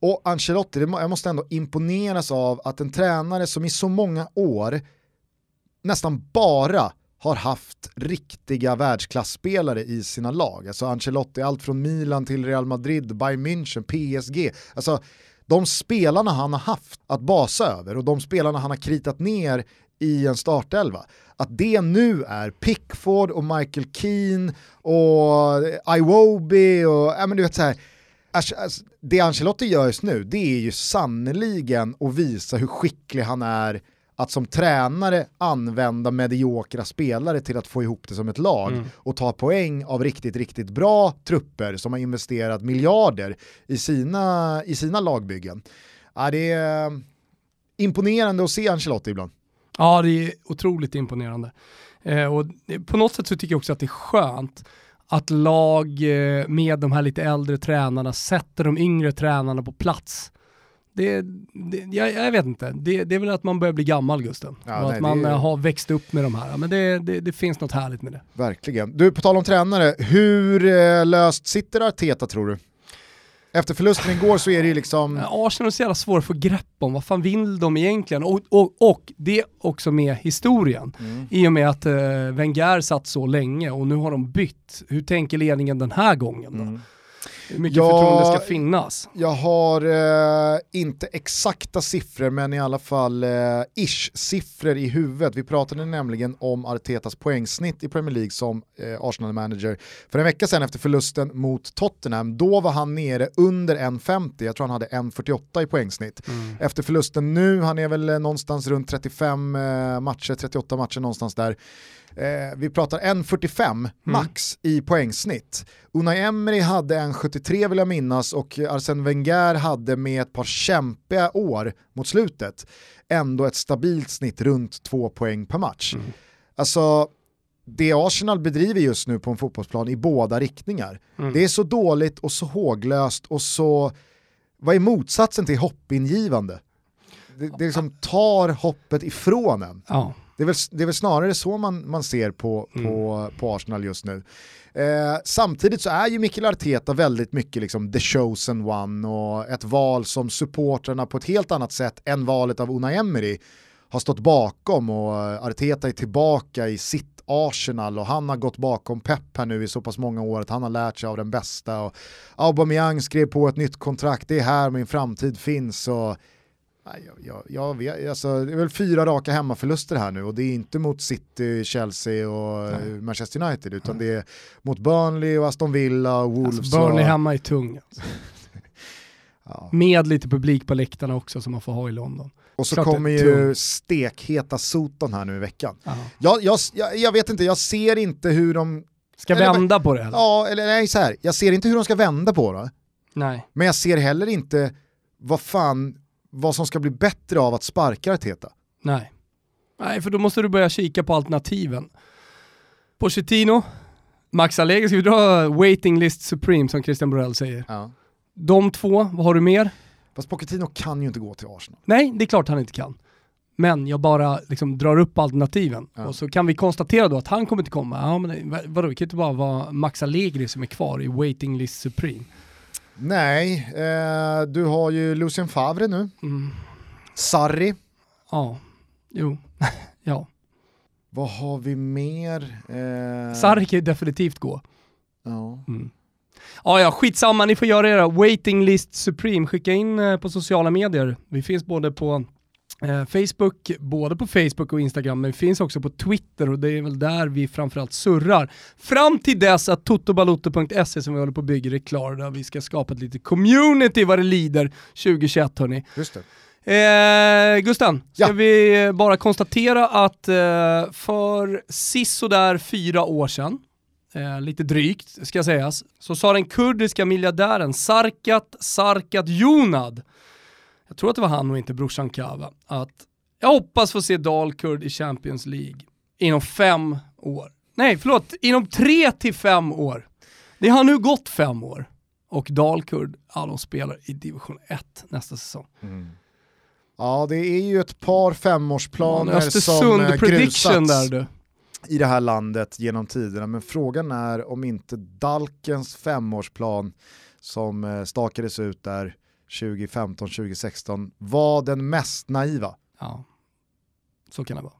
Och Ancelotti, jag måste ändå imponeras av att en tränare som i så många år nästan bara har haft riktiga världsklasspelare i sina lag. Alltså Ancelotti, allt från Milan till Real Madrid, Bayern München, PSG. Alltså de spelarna han har haft att basa över och de spelarna han har kritat ner i en startelva. Att det nu är Pickford och Michael Keane och Iwobi och ja, men du vet så här, det Ancelotti gör just nu det är ju sannoliken att visa hur skicklig han är att som tränare använda mediokra spelare till att få ihop det som ett lag mm. och ta poäng av riktigt, riktigt bra trupper som har investerat miljarder i sina, i sina lagbyggen. Ja, det är imponerande att se Ancelotti ibland. Ja, det är otroligt imponerande. Eh, och på något sätt så tycker jag också att det är skönt att lag eh, med de här lite äldre tränarna sätter de yngre tränarna på plats det, det jag, jag, vet inte, det, det, är väl att man börjar bli gammal Gusten. Ja, och nej, att man är... har växt upp med de här. Men det, det, finns något härligt med det. Verkligen. Du, på tal om tränare, hur eh, löst sitter Arteta tror du? Efter förlusten igår så är det ju liksom... Arsenal är så jävla svåra att få grepp om, vad fan vill de egentligen? Och, och, och det också med historien. Mm. I och med att uh, Wenger satt så länge och nu har de bytt. Hur tänker ledningen den här gången då? Mm. Hur mycket jag, förtroende ska finnas? Jag har eh, inte exakta siffror men i alla fall eh, ish-siffror i huvudet. Vi pratade nämligen om Artetas poängsnitt i Premier League som eh, Arsenal-manager för en vecka sedan efter förlusten mot Tottenham. Då var han nere under 1,50, jag tror han hade 1,48 i poängsnitt. Mm. Efter förlusten nu, han är väl eh, någonstans runt 35 eh, matcher, 38 matcher någonstans där. Eh, vi pratar 1.45 mm. max i poängsnitt. Unai Emery hade 1.73 vill jag minnas och Arsene Wenger hade med ett par kämpiga år mot slutet ändå ett stabilt snitt runt två poäng per match. Mm. Alltså, det Arsenal bedriver just nu på en fotbollsplan i båda riktningar. Mm. Det är så dåligt och så håglöst och så, vad är motsatsen till hoppingivande? Det, det liksom tar hoppet ifrån en. Ja. Det är väl, det är väl snarare så man, man ser på, på, på Arsenal just nu. Eh, samtidigt så är ju Mikael Arteta väldigt mycket liksom the chosen one och ett val som supportrarna på ett helt annat sätt än valet av Unai Emery har stått bakom och Arteta är tillbaka i sitt Arsenal och han har gått bakom Pep här nu i så pass många år att han har lärt sig av den bästa och Aubameyang skrev på ett nytt kontrakt, det är här min framtid finns och Nej, jag, jag, vet, alltså, det är väl fyra raka hemmaförluster här nu och det är inte mot City, Chelsea och Nej. Manchester United utan det är mot Burnley och Aston Villa och Wolves. Alltså Burnley och, hemma är tung. Alltså. <laughs> ja. Med lite publik på läktarna också som man får ha i London. och så klart kommer ju stekheta Soton här nu i veckan. Ja. Jag, jag, jag, vet inte, jag ser inte hur de, Ska Eller vända på det eller? ja eller nej så här, jag ser inte hur de ska vända på det. Nej. Men jag ser heller inte vad fan, vad som ska bli bättre av att sparka Arteta. Nej. Nej, för då måste du börja kika på alternativen. Pochettino, Max Allegri, ska vi dra waiting list supreme som Christian Borell säger? Ja. De två, vad har du mer? Fast Pochettino kan ju inte gå till Arsenal. Nej, det är klart han inte kan. Men jag bara liksom drar upp alternativen. Ja. Och så kan vi konstatera då att han kommer inte komma. Ja, men vad- vadå, det kan inte bara vara Max Allegri som är kvar i waiting list supreme. Nej, eh, du har ju Lucien Favre nu, Mm. Sarri, Ja, jo, <laughs> ja. vad har vi mer? Eh, Sarri kan ju definitivt gå. Ja. Mm. Ja, ja, skitsamma, ni får göra era waiting list supreme. Skicka in eh, på sociala medier. Vi finns både på Facebook, både på Facebook och Instagram, men vi finns också på Twitter och det är väl där vi framförallt surrar. Fram till dess att totobaloto.se som vi håller på att bygga är klar, där vi ska skapa ett litet community vad det lider 2021 hörni. Just det. Eh, Gusten, ska Ja. vi bara konstatera att eh, för sisådär fyra år sedan, eh, lite drygt ska sägas, så sa den kurdiska miljardären Sarkat Sarkat Jonad, jag tror att det var han och inte brorsan Kava, att jag hoppas få se Dalkurd i Champions League inom fem år. Nej, förlåt, inom tre till fem år. Det har nu gått fem år och Dalkurd, ja de spelar i division 1 nästa säsong. Ja, det är ju ett par Ja, femårsplaner som Östersund eh, prediction grusats där du. i det här landet genom tiderna. Men frågan är om inte Dalkens femårsplan som eh, stakades ut där 2015-2016 var den mest naiva. Ja, så kan det vara.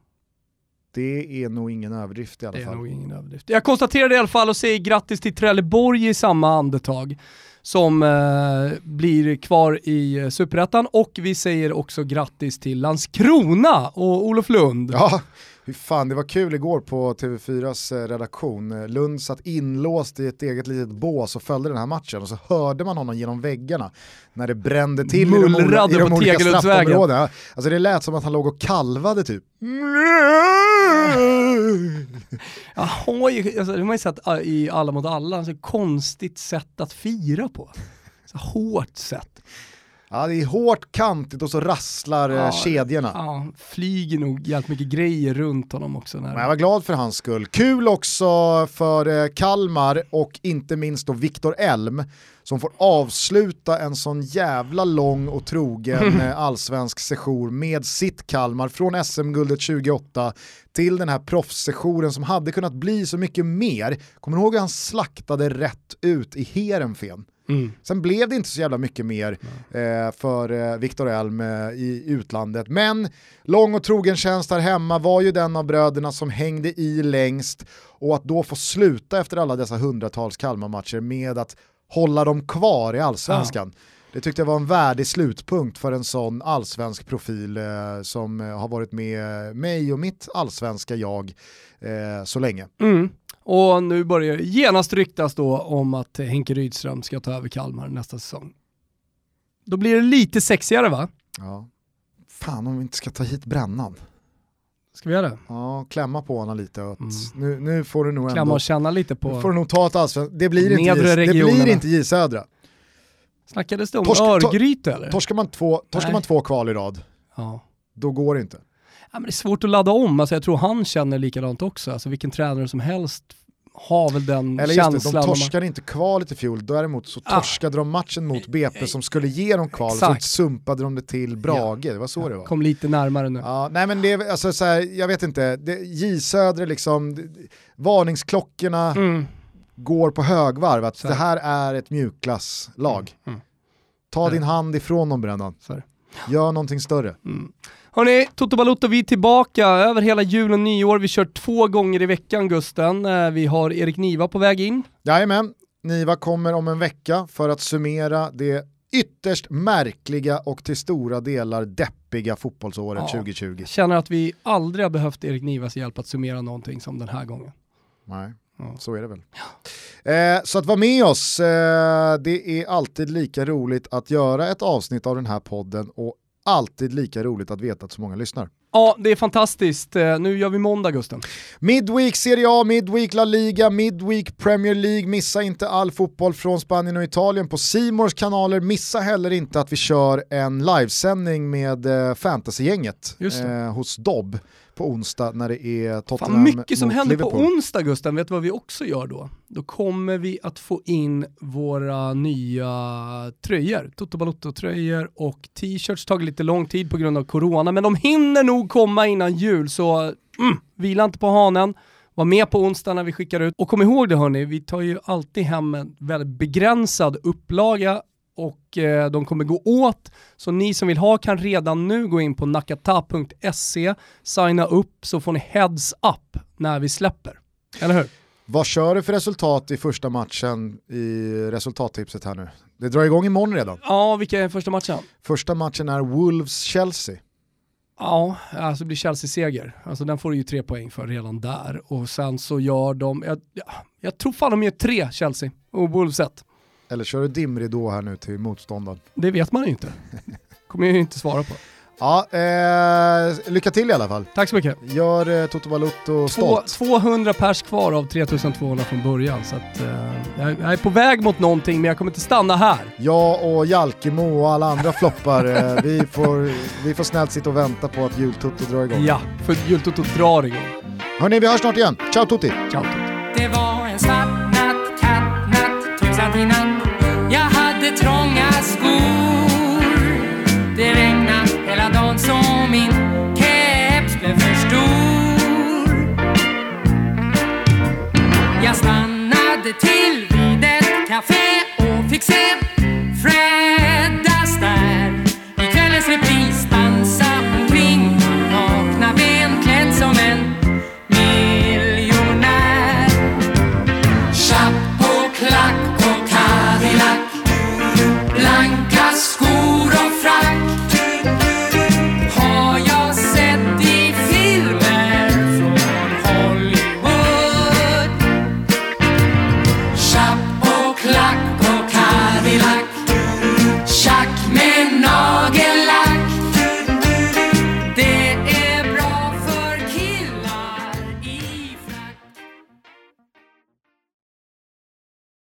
Det är nog ingen överdrift i alla Det är fall. nog ingen överdrift. Jag konstaterar det i alla fall och säger grattis till Trelleborg i samma andetag som eh, blir kvar i eh, Superettan och vi säger också grattis till Landskrona och Olof Lund. Ja, hur fan, det var kul igår på TV4s eh, redaktion. Lund satt inlåst i ett eget litet bås och följde den här matchen och så hörde man honom genom väggarna när det brände till i de, Mullrade i de olika straffområdena. Alltså det lät som att han låg och kalvade typ. <laughs> Jag har ju, alltså, det har man ju sett i Alla mot alla, alltså, konstigt sätt att fira på. Så hårt sätt. Ja, det är hårt, kantigt och så rasslar eh, Ja, kedjorna. Ja, flyger nog jävligt mycket grejer runt honom också. När, Men jag var glad för hans skull. Kul också för eh, Kalmar och inte minst då Viktor Elm som får avsluta en sån jävla lång och trogen <laughs> eh, allsvensk session med sitt Kalmar från SM-guldet 28 till den här proffssessionen som hade kunnat bli så mycket mer. Kommer du ihåg hur han slaktade rätt ut i Heerenveen? Mm. Sen blev det inte så jävla mycket mer eh, för eh, Viktor Elm eh, i utlandet. Men lång och trogen tjänst här hemma var ju den av bröderna som hängde i längst och att då få sluta efter alla dessa hundratals Kalmar-matcher med att hålla dem kvar i allsvenskan. Det tyckte jag var en värdig slutpunkt för en sån allsvensk profil eh, som har varit med mig och mitt allsvenska jag eh, så länge. Mm. Och nu börjar det genast ryktas då om att Henke Rydström ska ta över Kalmar nästa säsong. Då blir det lite sexigare va? Ja. Fan om vi inte ska ta hit brännan. Ska vi göra det? Ja, klämma på honom lite. Mm. nu, nu får du nog Klämma ändå... och känna lite Nu får på... du nog ta ett allsvenskt... Det blir inte, J, det regionerna. blir inte J Södra. Snackades det om Torsk- tor- Örgryte eller? Torskar man två, torskar man två kval i rad, Ja. då går det inte. Ja, men det är svårt att ladda om, alltså, jag tror han känner likadant också. Alltså, vilken tränare som helst har väl den Eller känslan. det, de torskade inte kvalet i fjol, däremot så torskade de matchen mot BP som skulle ge dem kval, så sumpade de det till Brage, det var så det var. Kom lite närmare nu. Ja, nej men det är, alltså så här, jag vet inte, det, J Södre liksom, det, varningsklockorna mm. går på högvarv, att det här är ett mjukklasslag. Mm. Mm. Ta din hand ifrån dem Brennan. Gör någonting större. Hörni, Toto Balotto, vi är tillbaka över hela jul och nyår. Vi kör två gånger i veckan Gusten. Eh, vi har Erik Niva på väg in. Jajamän, Niva kommer om en vecka för att summera det ytterst märkliga och till stora delar deppiga fotbollsåret ja, 2020. Känner att vi aldrig har behövt Erik Nivas hjälp att summera någonting som den här gången. Nej, ja. så är det väl. Ja. Eh, så att vara med oss, eh, det är alltid lika roligt att göra ett avsnitt av den här podden och alltid lika roligt att veta att så många lyssnar. Ja, det är fantastiskt. Eh, nu gör vi måndag Gusten. Midweek Serie A, Midweek La Liga, Midweek Premier League. Missa inte all fotboll från Spanien och Italien på Simors kanaler. Missa heller inte att vi kör en livesändning med eh, fantasygänget eh, hos Dobb på onsdag när det är Tottenham Fan, mycket som händer på onsdag Gusten, vet du vad vi också gör då? Då kommer vi att få in våra nya tröjor, Toto Balotto-tröjor och t-shirts, tagit lite lång tid på grund av corona, men de hinner nog komma innan jul så mm, vila inte på hanen. Var med på onsdag när vi skickar ut. Och kom ihåg det hörni, vi tar ju alltid hem en väldigt begränsad upplaga och eh, de kommer gå åt. Så ni som vill ha kan redan nu gå in på nakata.se, signa upp så får ni heads up när vi släpper. Eller hur? Vad kör du för resultat i första matchen i resultattipset här nu? Det drar igång imorgon redan. Ja, vilka är första matchen? Första matchen är Wolves-Chelsea. Ja, alltså det blir Chelsea-seger. Alltså den får du ju tre poäng för redan där. Och sen så gör de, jag, jag tror fan de gör tre Chelsea och Wolves ett. Eller kör du dimridå här nu till motståndaren? Det vet man ju inte. kommer jag ju inte svara på. Ja, eh, lycka till i alla fall. Tack så mycket. Gör eh, Toto Balutto stolt. 200 pers kvar av 3200 från början, så att, eh, jag, jag är på väg mot någonting men jag kommer inte stanna här. Jag och Jalkemo och alla andra floppar, eh, <laughs> vi, får, vi får snällt sitta och vänta på att jultutto drar igång. Ja, för jultutto drar igång. Hörni, vi hörs snart igen. Ciao Tutti! Ciao Tutti! Det var en svart natt, katt natt, tog innan till